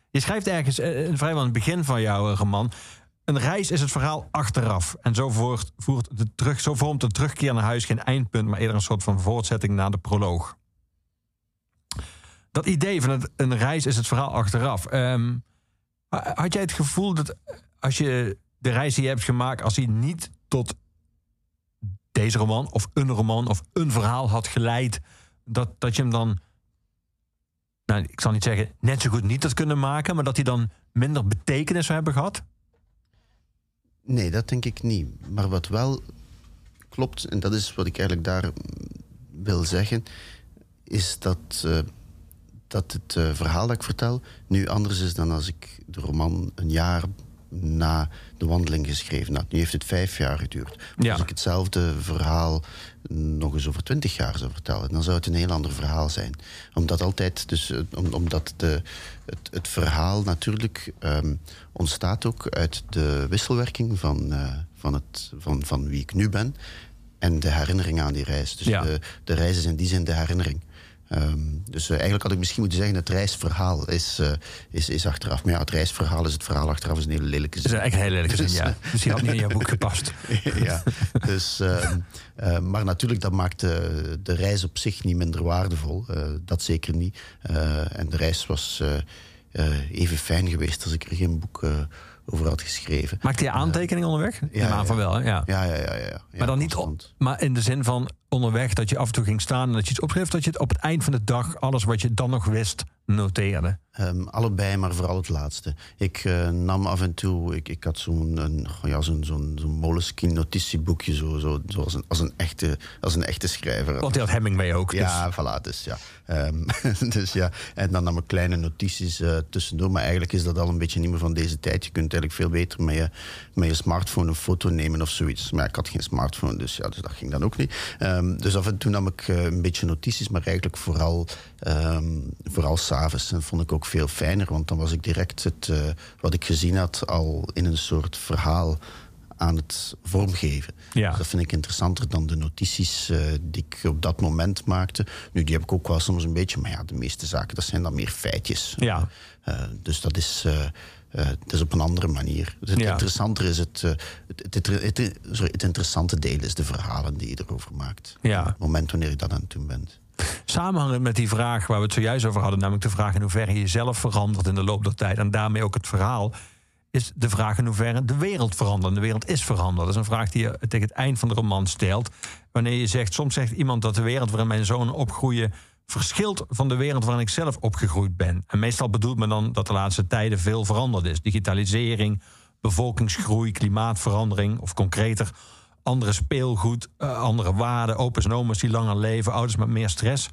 Je schrijft ergens eh, vrijwel aan het begin van jouw eh, roman... Een reis is het verhaal achteraf. En zo, voert, de terug, zo vormt de terugkeer naar huis geen eindpunt... maar eerder een soort van voortzetting naar de proloog. Dat idee van het, een reis is het verhaal achteraf. ehm, had jij het gevoel dat als je de reis die je hebt gemaakt... als die niet tot deze roman of een roman of een verhaal had geleid, dat, dat je hem dan, nou, ik zal niet zeggen net zo goed niet had kunnen maken, maar dat hij dan minder betekenis zou hebben gehad? Nee, dat denk ik niet. Maar wat wel klopt, en dat is wat ik eigenlijk daar wil zeggen, is dat, eh, dat het eh, verhaal dat ik vertel nu anders is dan als ik de roman een jaar na de wandeling geschreven had. Nu heeft het vijf jaar geduurd. Maar Ja. Als ik hetzelfde verhaal nog eens over twintig jaar zou vertellen, dan zou het een heel ander verhaal zijn. Omdat altijd, dus om- omdat de, het, het verhaal natuurlijk ehm, ontstaat ook uit de wisselwerking van, eh, van, het, van, van wie ik nu ben en de herinnering aan die reis. Dus Ja. de, de reis is in die zin de herinnering. Ehm, dus eh, eigenlijk had ik misschien moeten zeggen: het reisverhaal is, eh, is, is achteraf. Maar ja, het reisverhaal is het verhaal achteraf, is een hele lelijke Dat is zin. echt een hele lelijke zin, ja. Dus die had niet in jouw boek gepast. ja, dus, ehm, eh, maar natuurlijk, dat maakt de, de reis op zich niet minder waardevol. Eh, dat zeker niet. Eh, en de reis was eh, eh, even fijn geweest als ik er geen boek eh, over had geschreven. Maakte je aantekeningen onderweg? Ja, van wel, hè? Ja. Ja, ja, ja. ja, ja maar dan niet op, maar in de zin van onderweg dat je af en toe ging staan en dat je iets opschreef, dat je het op het eind van de dag alles wat je dan nog wist noteerde. Ehm, allebei, maar vooral het laatste. Ik eh, nam af en toe, ik, ik had zo'n ja, zo'n zo'n zo'n Moleskine notitieboekje, zo, zo, zo als, een, als, een echte, als een echte schrijver. Want die had Hemingway ook. Dus. Ja, voilà, dus ja. Ehm, dus ja. En dan nam ik kleine notities eh, tussendoor. Maar eigenlijk is dat al een beetje niet meer van deze tijd. Je kunt eigenlijk veel beter met je, met je smartphone een foto nemen of zoiets. Maar ja, ik had geen smartphone, dus, ja, dus dat ging dan ook niet. Ehm, dus af en toe nam ik eh, een beetje notities, maar eigenlijk vooral, ehm vooral s'avonds. En vond ik ook veel fijner, want dan was ik direct het, eh, wat ik gezien had al in een soort verhaal aan het vormgeven. Ja. Dus dat vind ik interessanter dan de notities eh, die ik op dat moment maakte. Nu, die heb ik ook wel soms een beetje, maar ja, de meeste zaken, dat zijn dan meer feitjes. Ja. Eh, dus dat is, eh, dat is op een andere manier. Dus het Ja. interessanter is het, het, het, het, het- sorry, het interessante deel is de verhalen die je erover maakt. Ja. Op het moment wanneer je dat aan het doen bent. Samenhangend met die vraag waar we het zojuist over hadden, namelijk de vraag in hoeverre je jezelf verandert in de loop der tijd en daarmee ook het verhaal, is de vraag in hoeverre de wereld verandert. De wereld is veranderd. Dat is een vraag die je tegen het eind van de roman stelt. Wanneer je zegt, soms zegt iemand dat de wereld waarin mijn zonen opgroeien verschilt van de wereld waarin ik zelf opgegroeid ben. En meestal bedoelt men dan dat de laatste tijden veel veranderd is. Digitalisering, bevolkingsgroei, klimaatverandering of concreter andere speelgoed, eh, andere waarden, opa's en die langer leven, ouders met meer stress.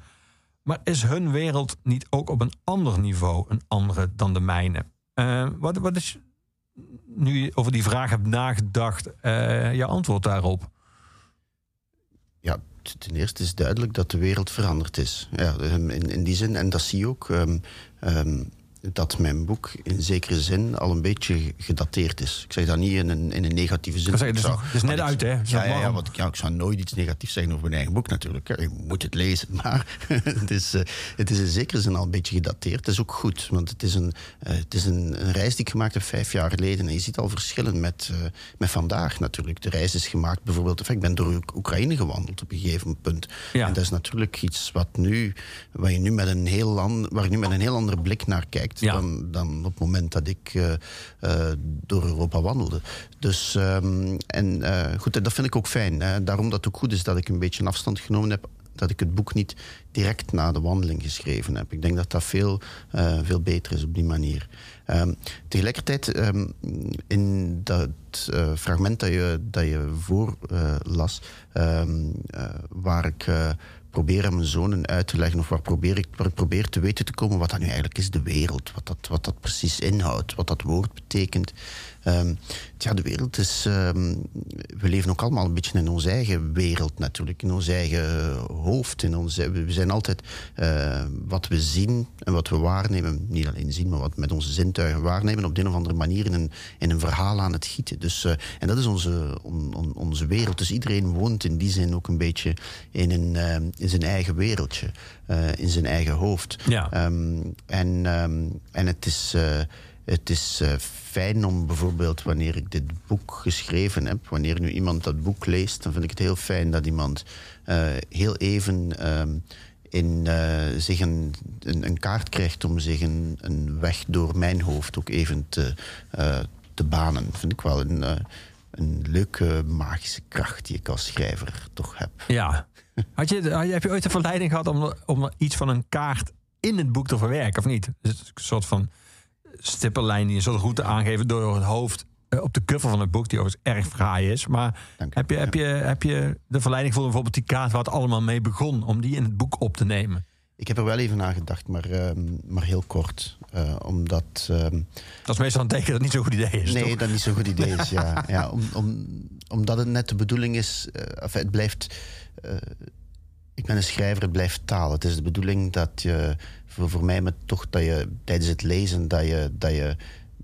Maar is hun wereld niet ook op een ander niveau een andere dan de mijne? Eh, wat, wat is, nu over die vraag hebt nagedacht, eh je antwoord daarop? Ja, ten eerste is duidelijk dat de wereld veranderd is. Ja, ehm, in, in die zin, en dat zie je ook. ehm, ehm, dat mijn boek in zekere zin al een beetje gedateerd is. Ik zeg dat niet in een, in een negatieve zin. Zeggen, het is het net uit, hè? Ja, ja, want ik, ja, ik zou nooit iets negatiefs zeggen over mijn eigen boek natuurlijk. Je moet het lezen. Maar het is, eh, het is in zekere zin al een beetje gedateerd. Het is ook goed, want het is een, eh, het is een, een reis die ik gemaakt heb vijf jaar geleden. En je ziet al verschillen met, eh, met vandaag natuurlijk. De reis is gemaakt bijvoorbeeld... Ik ben door Oek- Oekraïne gewandeld op een gegeven punt. Ja. En dat is natuurlijk iets wat nu, waar je nu met een heel, an, waar je nu met een heel andere blik naar kijkt... Ja. dan, dan op het moment dat ik eh, eh, door Europa wandelde. Dus, ehm, en eh, goed, dat vind ik ook fijn. Hè. Daarom dat het ook goed is dat ik een beetje een afstand genomen heb dat ik het boek niet direct na de wandeling geschreven heb. Ik denk dat dat veel, veel beter is op die manier. Ehm, tegelijkertijd, ehm, in dat fragment dat je, dat je voorlas, waar ik probeer aan mijn zonen uit te leggen, of waar, probeer ik, waar ik probeer te weten te komen wat dat nu eigenlijk is, de wereld, wat dat, wat dat precies inhoudt, wat dat woord betekent. Ehm, ja, de wereld is. ehm, we leven ook allemaal een beetje in onze eigen wereld natuurlijk, in ons eigen hoofd. In onze, we zijn altijd eh, wat we zien en wat we waarnemen, niet alleen zien, maar wat we met onze zintuigen waarnemen, op de een of andere manier in een, in een verhaal aan het gieten. Dus, eh, en dat is onze, on- on- onze wereld. Dus iedereen woont in die zin ook een beetje in, een, eh, in zijn eigen wereldje, eh, in zijn eigen hoofd. Ja. Ehm, en, en het is, eh, het is eh, fijn om bijvoorbeeld wanneer ik dit boek geschreven heb, wanneer nu iemand dat boek leest, dan vind ik het heel fijn dat iemand eh, heel even ehm, in, eh, zich een, een, kaart krijgt om zich een, weg door mijn hoofd ook even te, te banen. vind ik wel een, een leuke magische kracht die ik als schrijver toch heb. Ja. Had je, heb je ooit de verleiding gehad om, om iets van een kaart in het boek te verwerken, of niet? Dus een soort van stippellijn die een soort route aangeven door het hoofd eh, op de cover van het boek, die overigens erg fraai is. Maar heb je, heb, je, heb je de verleiding om bijvoorbeeld die kaart waar het allemaal mee begon, om die in het boek op te nemen? Ik heb er wel even aan gedacht, maar, ehm, maar heel kort. Eh, omdat. ehm, Dat is meestal een teken dat het niet zo'n goed idee is. nee, toch? dat niet zo'n goed idee is. Ja. Ja, om, om, omdat het net de bedoeling is. eh, enfin, het blijft. Ik ben een schrijver, het blijft taal. Het is de bedoeling dat je. Voor, voor mij met toch dat je tijdens het lezen. dat je, dat je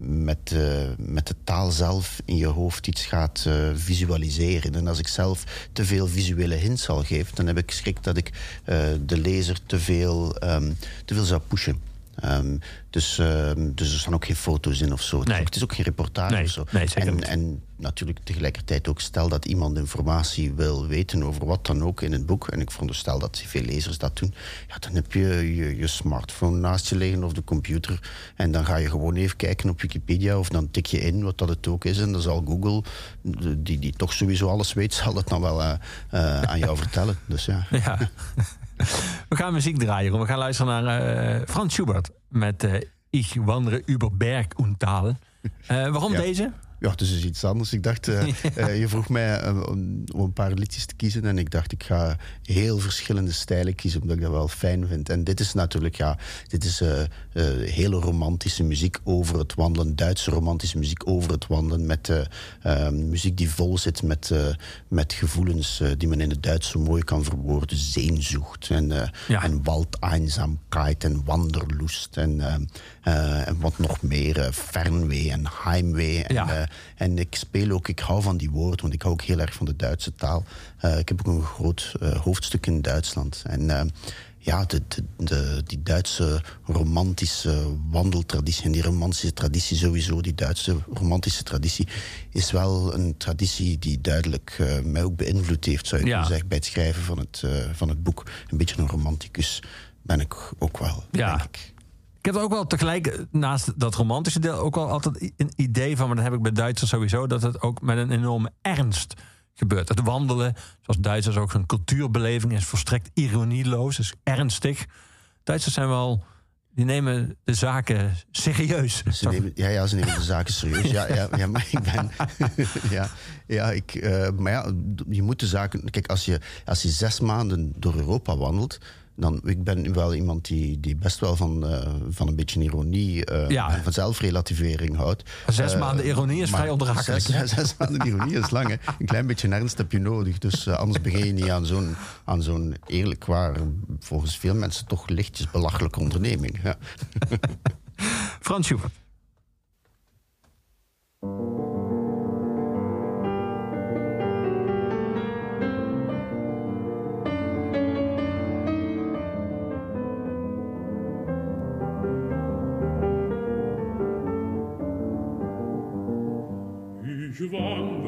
met, eh, met de taal zelf in je hoofd iets gaat eh, visualiseren. En als ik zelf te veel visuele hints al geef, dan heb ik schrik dat ik eh, de lezer te veel, ehm, te veel zou pushen. Ehm, dus, ehm, dus er staan ook geen foto's in of zo. Het, is Nee. ook, het is ook geen reportage Nee, of zo. nee, en, en natuurlijk tegelijkertijd ook stel dat iemand informatie wil weten over wat dan ook in het boek. En ik veronderstel dat veel lezers dat doen. Ja, dan heb je, je je smartphone naast je liggen of de computer. En dan ga je gewoon even kijken op Wikipedia of dan tik je in wat dat het ook is. En dan zal Google, die, die toch sowieso alles weet, zal het dan wel eh, eh, aan jou vertellen. Dus ja. Ja. We gaan muziek draaien. We gaan luisteren naar eh, Frans Schubert met eh Ich wandere über Berg und Tal. Eh, waarom Ja. deze? Ja, het is dus iets anders. Ik dacht, eh, eh, je vroeg mij eh, om, een paar liedjes te kiezen. En ik dacht, ik ga heel verschillende stijlen kiezen, omdat ik dat wel fijn vind. En dit is natuurlijk, ja, dit is hele romantische muziek over het wandelen. Duitse romantische muziek over het wandelen. Met eh, eh, muziek die vol zit met, met gevoelens die men in het Duits zo mooi kan verwoorden. Zeenzoekt en, Ja. en waldeinzaamheid en wanderlust. En, eh, eh, en wat nog meer, fernwee en heimwee. En, Ja. En ik speel ook, ik hou van die woorden, want ik hou ook heel erg van de Duitse taal. Eh, ik heb ook een groot eh, hoofdstuk in Duitsland. En eh, ja, de, de, de- die Duitse romantische wandeltraditie en die romantische traditie sowieso, die Duitse romantische traditie, is wel een traditie die duidelijk mij ook beïnvloed heeft, zou je Ja. kunnen zeggen, bij het schrijven van het, van het boek. Een beetje een romanticus ben ik ook wel, Ja. denk ik. Ik heb ook wel tegelijk, eh, naast dat romantische deel, ook wel altijd een idee van, maar dat heb ik bij Duitsers sowieso, dat het ook met een enorme ernst gebeurt. Het wandelen, zoals Duitsers ook een cultuurbeleving, is volstrekt ironieloos, is ernstig. Duitsers zijn wel, die nemen de zaken serieus. Ze nemen, ja, ja, ze nemen de zaken serieus. Ja, ja, ja maar ik ben. ja, ja, ik, eh, maar ja, je moet de zaken. Kijk, als je, als je zes maanden door Europa wandelt. Dan, ik ben wel iemand die, die best wel van, eh, van een beetje ironie eh, Ja. en van zelfrelativering houdt. Zes Eh, maanden ironie is vrij ondraaglijk. Zes, zes maanden ironie is lang. Hè. Een klein beetje ernst heb je nodig. Dus eh, anders begin je niet aan zo'n, aan zo'n eerlijk waar, volgens veel mensen toch lichtjes belachelijke onderneming. Ja. Frans Schubert. Ich wandre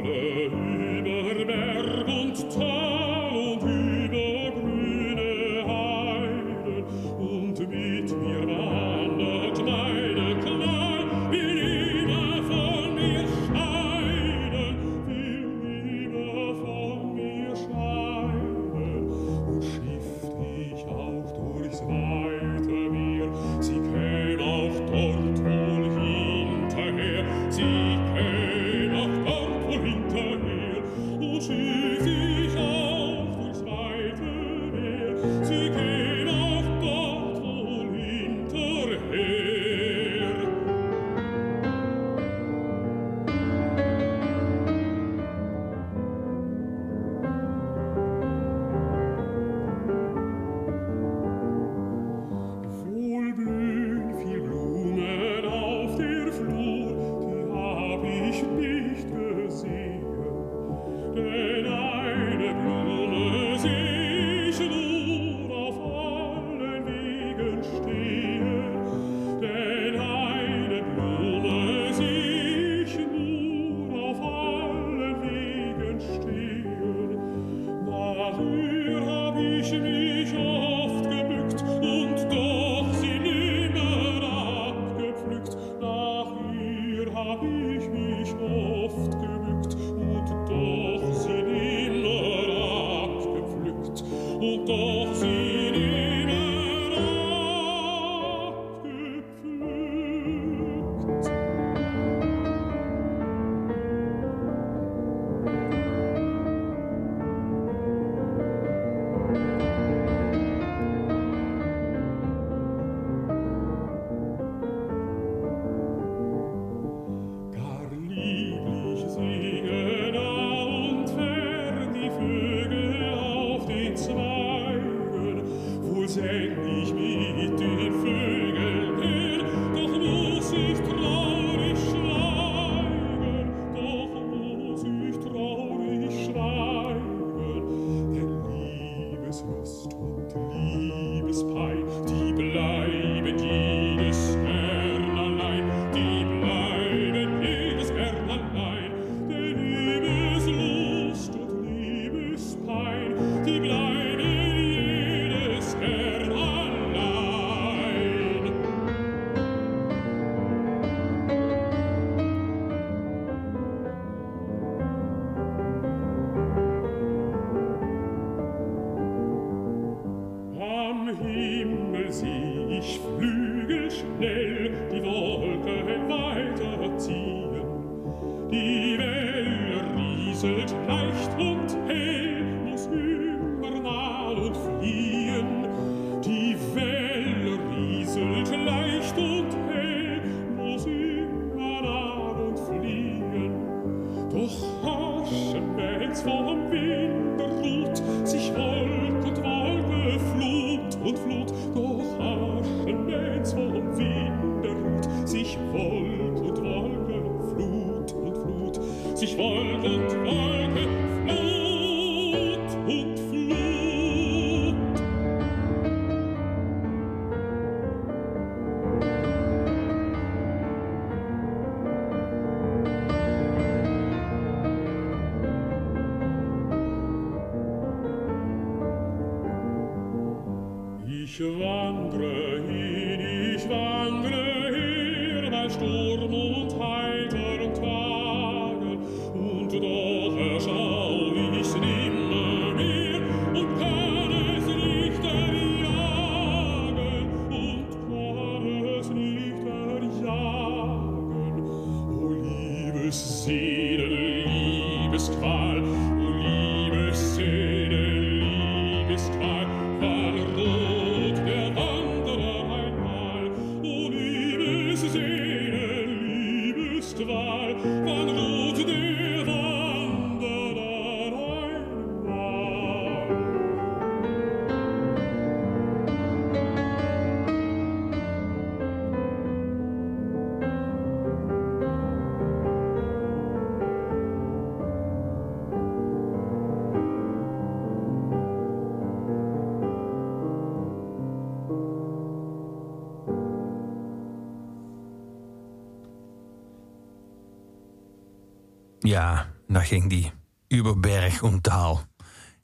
Ja, daar ging die. Uberberg und Taal.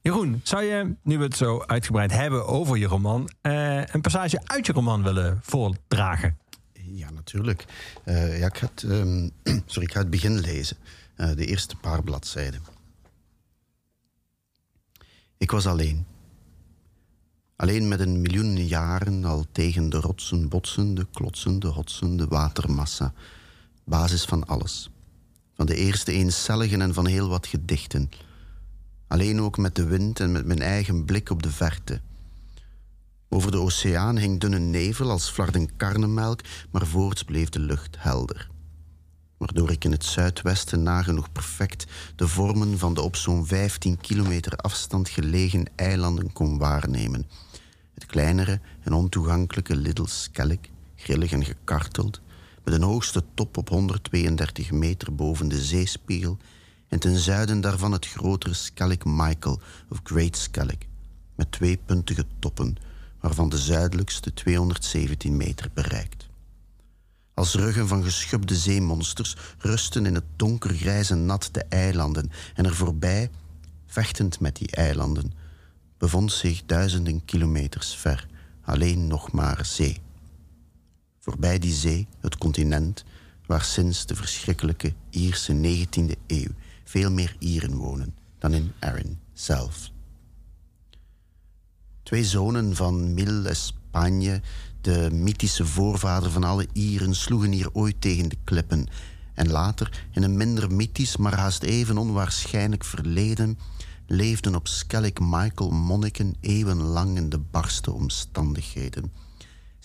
Jeroen, zou je, nu we het zo uitgebreid hebben over je roman... eh, een passage uit je roman willen voordragen? Ja, natuurlijk. Eh, ja, ik, ga het, ehm, sorry, ik ga het begin lezen. Eh, de eerste paar bladzijden. Ik was alleen. Alleen met een miljoen jaren al tegen de rotsen botsende, klotsende, hotsende watermassa. Basis van alles. Van de eerste eencelligen en van heel wat gedichten. Alleen ook met de wind en met mijn eigen blik op de verte. Over de oceaan hing dunne nevel als flarden karnemelk, maar voorts bleef de lucht helder. Waardoor ik in het zuidwesten nagenoeg perfect de vormen van de op zo'n 15 kilometer afstand gelegen eilanden kon waarnemen. Het kleinere en ontoegankelijke Little Skellig, grillig en gekarteld, met een hoogste top op 132 meter boven de zeespiegel, en ten zuiden daarvan het grotere Skellig Michael of Great Skellig, met twee puntige toppen, waarvan de zuidelijkste 217 meter bereikt. Als ruggen van geschubde zeemonsters rusten in het donkergrijze nat de eilanden en er voorbij, vechtend met die eilanden, bevond zich duizenden kilometers ver alleen nog maar zee. Voorbij die zee het continent waar sinds de verschrikkelijke Ierse 19e eeuw veel meer Ieren wonen dan in Arran zelf. Twee zonen van Mil Espagne, de mythische voorvader van alle Ieren, sloegen hier ooit tegen de klippen. En later, in een minder mythisch, maar haast even onwaarschijnlijk verleden, leefden op Skellig Michael monniken eeuwenlang in de barste omstandigheden.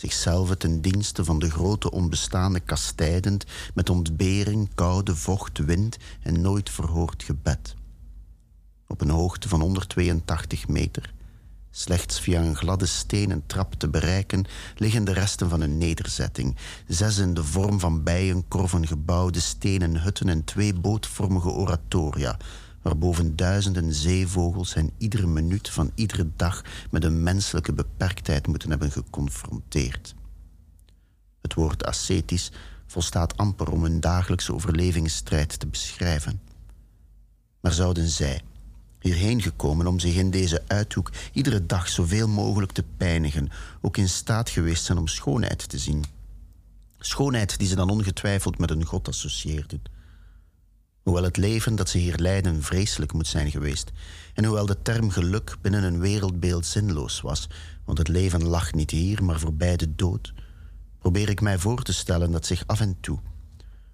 Zichzelf ten dienste van de grote onbestaande kastijdend, met ontbering, koude, vocht, wind en nooit verhoord gebed. Op een hoogte van 182 meter, slechts via een gladde stenen trap te bereiken, liggen de resten van een nederzetting. Zes in de vorm van bijenkorven gebouwde stenen hutten en twee bootvormige oratoria, waarboven duizenden zeevogels hen iedere minuut van iedere dag met een menselijke beperktheid moeten hebben geconfronteerd. Het woord ascetisch volstaat amper om hun dagelijkse overlevingsstrijd te beschrijven. Maar zouden zij, hierheen gekomen om zich in deze uithoek iedere dag zoveel mogelijk te pijnigen, ook in staat geweest zijn om schoonheid te zien? Schoonheid die ze dan ongetwijfeld met een god associeerden. Hoewel het leven dat ze hier leiden vreselijk moet zijn geweest. En hoewel de term geluk binnen een wereldbeeld zinloos was, want het leven lag niet hier, maar voorbij de dood, probeer ik mij voor te stellen dat zich af en toe,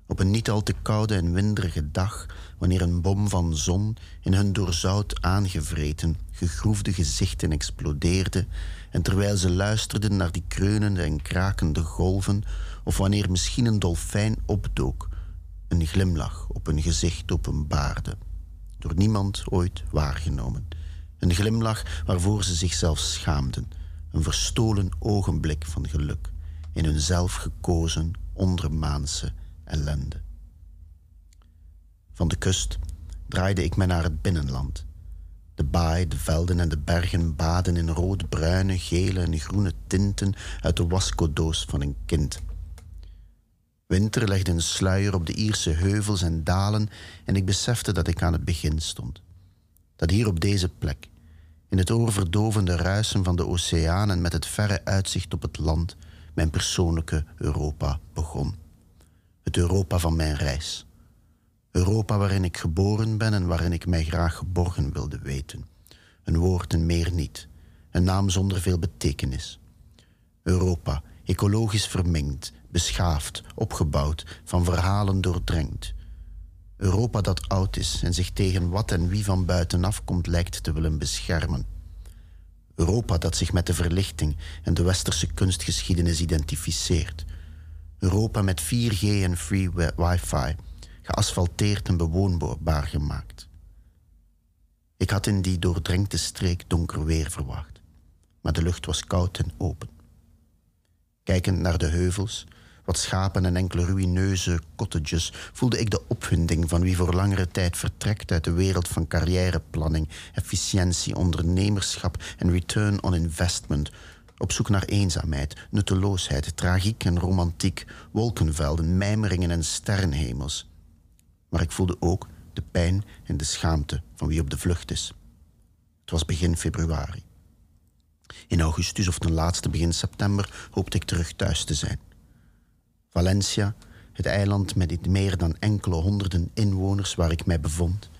op een niet al te koude en winderige dag, wanneer een bom van zon in hun door zout aangevreten, gegroefde gezichten explodeerde, en terwijl ze luisterden naar die kreunende en krakende golven, of wanneer misschien een dolfijn opdook, een glimlach op hun gezicht openbaarde, door niemand ooit waargenomen. Een glimlach waarvoor ze zichzelf schaamden, een verstolen ogenblik van geluk in hun zelfgekozen ondermaanse ellende. Van de kust draaide ik mij naar het binnenland. De baai, de velden en de bergen baden in rode, bruine, gele en groene tinten uit de wascodoos van een kind. Winter legde een sluier op de Ierse heuvels en dalen en ik besefte dat ik aan het begin stond. Dat hier op deze plek, in het oorverdovende ruisen van de oceaan en met het verre uitzicht op het land, mijn persoonlijke Europa begon. Het Europa van mijn reis. Europa waarin ik geboren ben en waarin ik mij graag geborgen wilde weten. Een woord en meer niet. Een naam zonder veel betekenis. Europa, ecologisch vermengd, beschaafd, opgebouwd, van verhalen doordrenkt. Europa dat oud is en zich tegen wat en wie van buitenaf komt lijkt te willen beschermen. Europa dat zich met de verlichting en de westerse kunstgeschiedenis identificeert. Europa met 4G en free wifi, geasfalteerd en bewoonbaar gemaakt. Ik had in die doordrenkte streek donker weer verwacht, maar de lucht was koud en open. Kijkend naar de heuvels, wat schapen en enkele ruïneuze cottages, voelde ik de opwinding van wie voor langere tijd vertrekt uit de wereld van carrièreplanning, efficiëntie, ondernemerschap en return on investment, op zoek naar eenzaamheid, nutteloosheid, tragiek en romantiek, wolkenvelden, mijmeringen en sterrenhemels. Maar ik voelde ook de pijn en de schaamte van wie op de vlucht is. Het was begin februari. In augustus of ten laatste begin september hoopte ik terug thuis te zijn. Valencia, het eiland met niet meer dan enkele honderden inwoners waar ik mij bevond,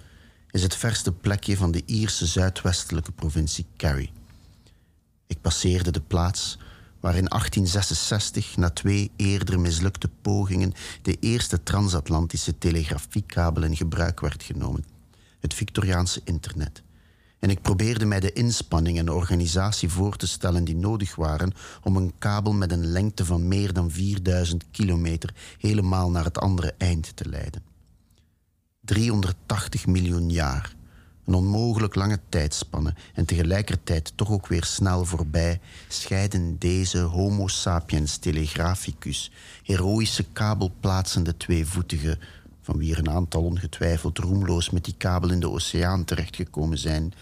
is het verste plekje van de Ierse zuidwestelijke provincie Kerry. Ik passeerde de plaats waar in 1866 na twee eerder mislukte pogingen de eerste transatlantische telegrafiekabel in gebruik werd genomen, het Victoriaanse internet. En ik probeerde mij de inspanning en de organisatie voor te stellen die nodig waren om een kabel met een lengte van meer dan 4000 kilometer helemaal naar het andere eind te leiden. 380 miljoen jaar. Een onmogelijk lange tijdspanne en tegelijkertijd toch ook weer snel voorbij scheiden deze Homo sapiens telegraphicus, heroïsche kabelplaatsende tweevoetige, van wie er een aantal ongetwijfeld roemloos met die kabel in de oceaan terechtgekomen zijn,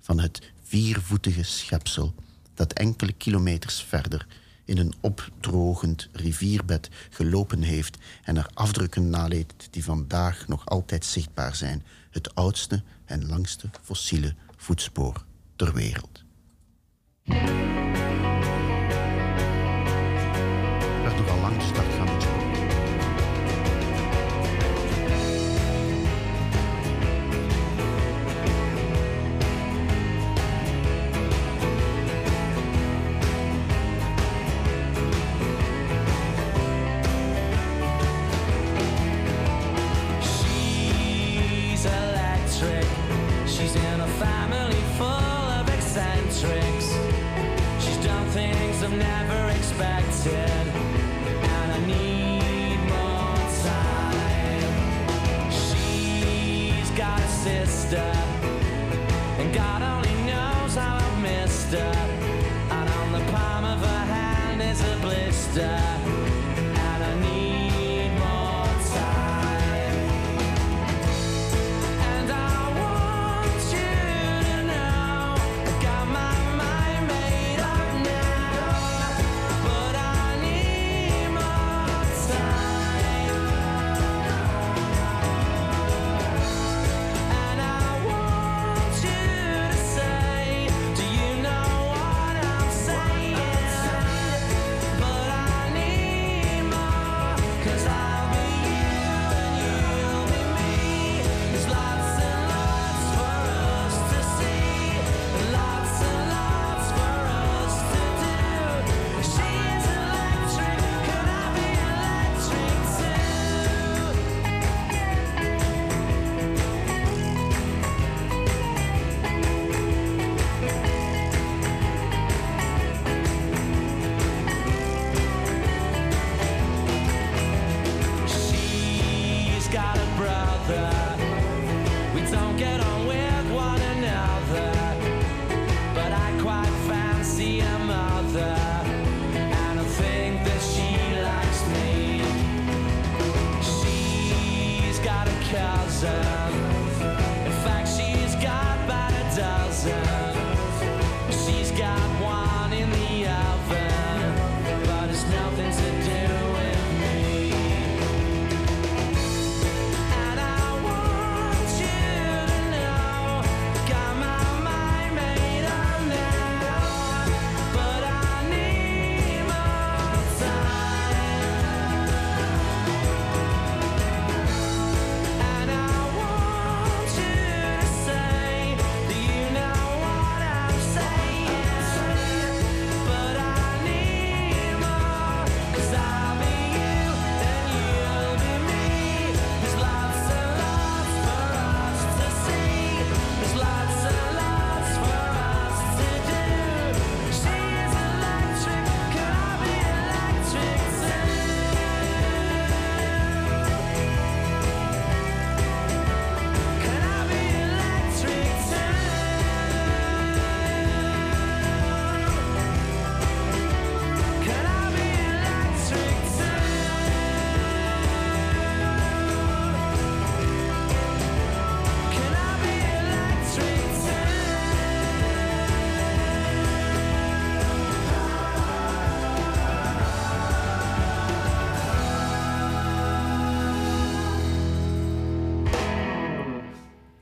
van het viervoetige schepsel dat enkele kilometers verder in een opdrogend rivierbed gelopen heeft en er afdrukken naleed die vandaag nog altijd zichtbaar zijn. Het oudste en langste fossiele voetspoor ter wereld. Werd nogal lang, dus ik dacht,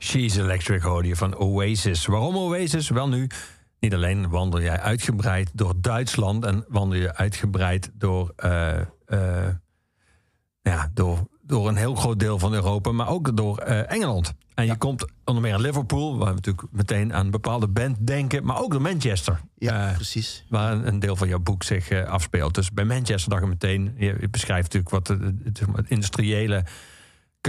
She's Electric hoorde je van Oasis. Waarom Oasis? Wel nu, niet alleen wandel jij uitgebreid door Duitsland... en wandel je uitgebreid door, eh, eh, ja, door, door een heel groot deel van Europa... maar ook door eh, Engeland. En je komt onder meer aan Liverpool... waar we natuurlijk meteen aan een bepaalde band denken... maar ook door Manchester. Ja, precies. Waar een, een deel van jouw boek zich afspeelt. Dus bij Manchester dacht ik meteen... je, je beschrijft natuurlijk wat het industriële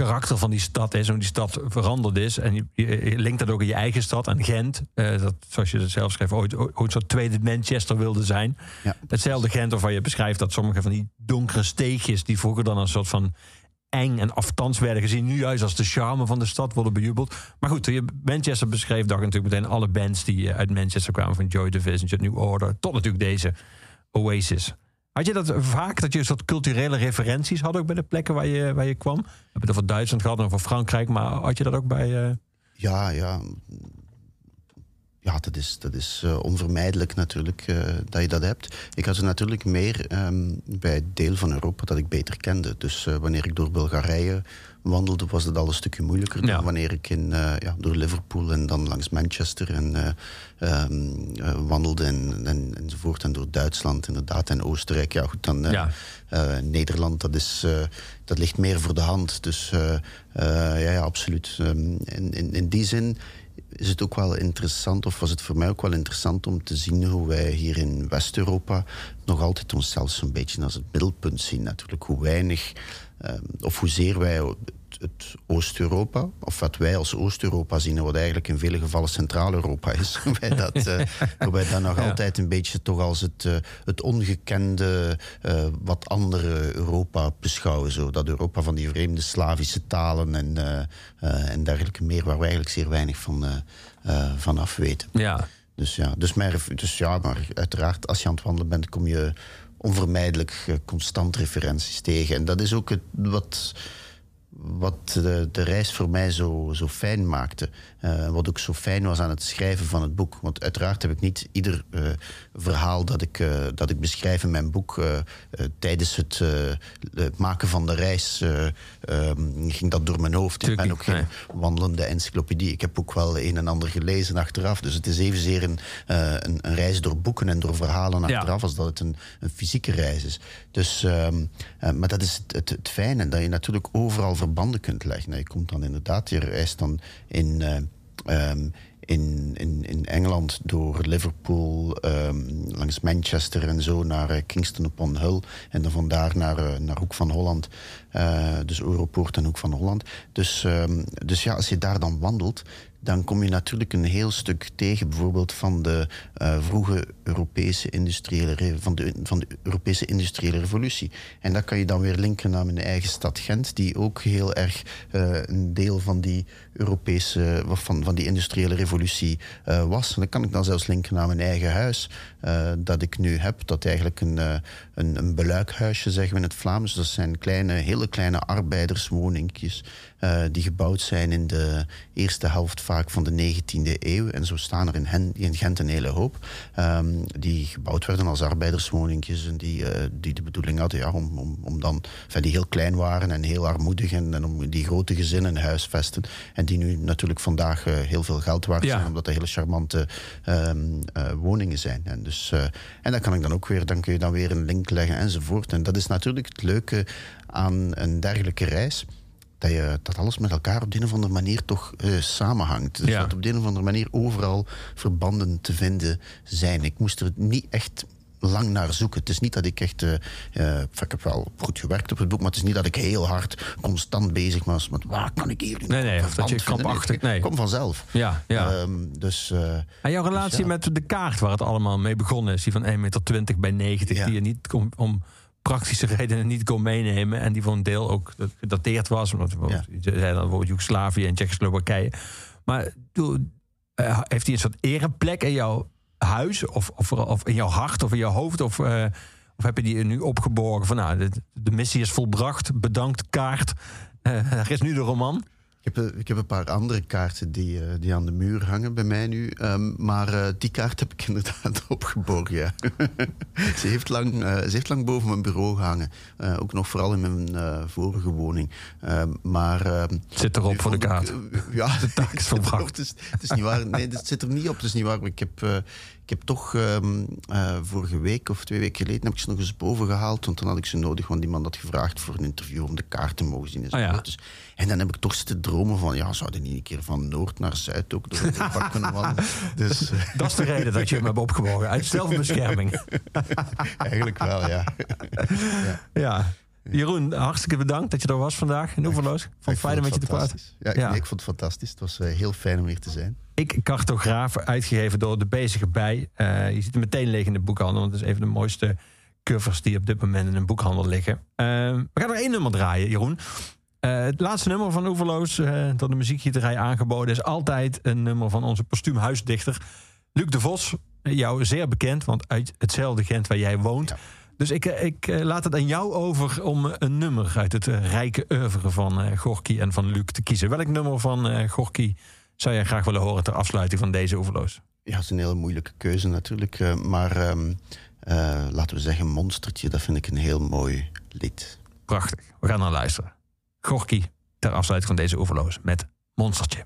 karakter van die stad is... en hoe die stad veranderd is. En je, linkt dat ook in je eigen stad, aan Gent. eh, dat, zoals je het zelf schreef, ooit, ooit soort tweede Manchester wilde zijn. Ja. Hetzelfde Gent waarvan je beschrijft dat sommige van die donkere steegjes... die vroeger dan een soort van eng en aftans werden gezien... nu juist als de charme van de stad worden bejubeld. Maar goed, toen je Manchester beschreef... dacht ik natuurlijk meteen alle bands die eh, uit Manchester kwamen... van Joy Division, New Order, tot natuurlijk deze Oasis. Had je dat vaak, dat je soort culturele referenties had... ook bij de plekken waar je, waar je kwam? We hebben het over Duitsland gehad en over Frankrijk... maar had je dat ook bij... eh, Ja, ja. Ja, dat is, dat is eh, onvermijdelijk natuurlijk eh, dat je dat hebt. Ik had er natuurlijk meer ehm, bij het deel van Europa dat ik beter kende. Dus eh, wanneer ik door Bulgarije wandelde, was dat al een stukje moeilijker Ja. dan wanneer ik in, ja, door Liverpool en dan langs Manchester en, eh, wandelde en, en, enzovoort. En door Duitsland inderdaad en Oostenrijk. Ja, goed, dan Ja. Nederland, dat, is, dat ligt meer voor de hand. Dus ja, ja, absoluut. Ehm, in, in, in die zin is het ook wel interessant, of was het voor mij ook wel interessant om te zien hoe wij hier in West-Europa nog altijd onszelf een beetje als het middelpunt zien. Natuurlijk hoe weinig, ehm, of hoezeer wij het, Oost-Europa, of wat wij als Oost-Europa zien, en wat eigenlijk in vele gevallen Centraal-Europa is, wij dat, wij dat nog Ja. altijd een beetje toch als het, eh, het ongekende, eh, wat andere Europa beschouwen. Zo. Dat Europa van die vreemde Slavische talen en, en dergelijke meer, waar we eigenlijk zeer weinig van, van af weten. ja, Dus ja, dus, mijn ref- dus ja, maar uiteraard, als je aan het wandelen bent, kom je onvermijdelijk constant referenties tegen. En dat is ook het, wat, wat de, de reis voor mij zo, zo fijn maakte. Eh, wat ook zo fijn was aan het schrijven van het boek. Want uiteraard heb ik niet ieder eh, verhaal dat ik, eh, dat ik beschrijf in mijn boek tijdens het, het maken van de reis eh, ehm, ging dat door mijn hoofd. Ik ben ook geen wandelende encyclopedie. Ik heb ook wel een en ander gelezen achteraf. Dus het is evenzeer een, een, een reis door boeken en door verhalen Ja. achteraf als dat het een, een fysieke reis is. Dus, ehm, eh, maar dat is het, het, het fijne, dat je natuurlijk overal verbanden kunt leggen. Je komt dan inderdaad, je reist dan in... eh, ehm, in, in, in Engeland door Liverpool, ehm, langs Manchester en zo naar eh, Kingston upon Hull. En dan vandaar naar, eh, naar Hoek van Holland. Eh, dus Europoort en Hoek van Holland. Dus, ehm, dus ja, als je daar dan wandelt, dan kom je natuurlijk een heel stuk tegen, bijvoorbeeld van de eh, vroege Europese industriële, van de, van de Europese industriële revolutie. En dat kan je dan weer linken naar mijn eigen stad Gent, die ook heel erg eh, een deel van die Europese, van, van die industriële revolutie eh, was. En dat kan ik dan zelfs linken naar mijn eigen huis, dat ik nu heb, dat eigenlijk een, een, een beluikhuisje, zeggen we in het Vlaams. Dat zijn kleine, hele kleine arbeiderswoningjes eh, die gebouwd zijn in de eerste helft vaak van de 19e eeuw. En zo staan er in, Hen, in Gent een hele hoop. ehm, die gebouwd werden als arbeiderswoningjes en die, eh, die de bedoeling hadden ja, om, om, om dan, enfin, die heel klein waren en heel armoedig en, en om die grote gezinnen huisvesten. En die nu natuurlijk vandaag eh, heel veel geld waard Ja. zijn, omdat dat hele charmante ehm, eh, woningen zijn. En, dus, en dan kan ik dan ook weer, dan kun je dan weer een link leggen enzovoort. En dat is natuurlijk het leuke aan een dergelijke reis dat, je, dat alles met elkaar op de een of andere manier toch eh, samenhangt. Dus Ja. dat op de een of andere manier overal verbanden te vinden zijn. Ik moest er niet echt lang naar zoeken. Het is niet dat ik echt... eh, eh, ik heb wel goed gewerkt op het boek, maar het is niet dat ik heel hard constant bezig was met waar kan ik hier Nee, nee, of dat je krampachtig- nee. Komt vanzelf. ja, ja. Ehm, dus, En jouw relatie ja. met de kaart waar het allemaal mee begonnen is, die van 1,20 meter bij 90, Ja. die je niet kon, om praktische redenen niet kon meenemen en die voor een deel ook gedateerd was, omdat Ja. zei dan bijvoorbeeld Joegoslavië en Tsjechoslowakije. Maar toen, eh, heeft hij een soort ereplek in jouw huis of, of, of in jouw hart of in jouw hoofd? Of, eh, of heb je die nu opgeborgen van nou, de, de missie is volbracht, bedankt kaart, Eh, er is nu de roman? Ik heb, ik heb een paar andere kaarten die, eh, die aan de muur hangen bij mij nu. Ehm, maar eh, die kaart heb ik inderdaad opgeborgen. Ja. ze, heeft lang, eh, ze heeft lang boven mijn bureau gehangen. Eh, ook nog vooral in mijn vorige woning. Ehm, maar, ehm, Zit erop voor de ik, kaart. ja, de taak is volbracht. het, is, het is niet waar. Nee, het zit er niet op. Het is niet waar. Ik heb, ik heb toch ehm, eh, vorige week of twee weken geleden heb ik ze nog eens boven gehaald. Want dan had ik ze nodig, want iemand had gevraagd voor een interview om de kaart te mogen zien. En, zo. Ah, ja. dus, en dan heb ik toch zitten dromen van, ja, zouden niet een keer van Noord naar Zuid ook door het park kunnen wandelen? Dus eh, Dat is de reden dat je hem hebt opgeborgen. Uit zelfbescherming. eigenlijk wel, ja. Ja. Jeroen, hartstikke bedankt dat je er was vandaag in Oeverloos. Ik vond het fijn om met je te praten. Ja, Ja. nee, ik vond het fantastisch. Het was eh, heel fijn om hier te zijn. Ik, cartograaf, uitgegeven door De Bezige Bij. Eh, je ziet hem meteen liggen in de boekhandel. Want het is een van de mooiste covers die op dit moment in een boekhandel liggen. Eh, we gaan er één nummer draaien, Jeroen. Eh, het laatste nummer van Oeverloos, door de muziekgieterij aangeboden... is altijd een nummer van onze postuumhuisdichter Luc de Vos. Jou zeer bekend, want uit hetzelfde Gent waar jij woont. Ja. Dus ik, eh, ik eh, laat het aan jou over om een nummer uit het eh, rijke oeuvre van eh Gorky en van Luc te kiezen. Welk nummer van eh Gorky zou jij graag willen horen ter afsluiting van deze Oeverloos? Ja, het is een hele moeilijke keuze natuurlijk. eh, maar ehm, eh, laten we zeggen, Monstertje, dat vind ik een heel mooi lied. Prachtig. We gaan naar luisteren. Gorky ter afsluiting van deze Oeverloos met Monstertje.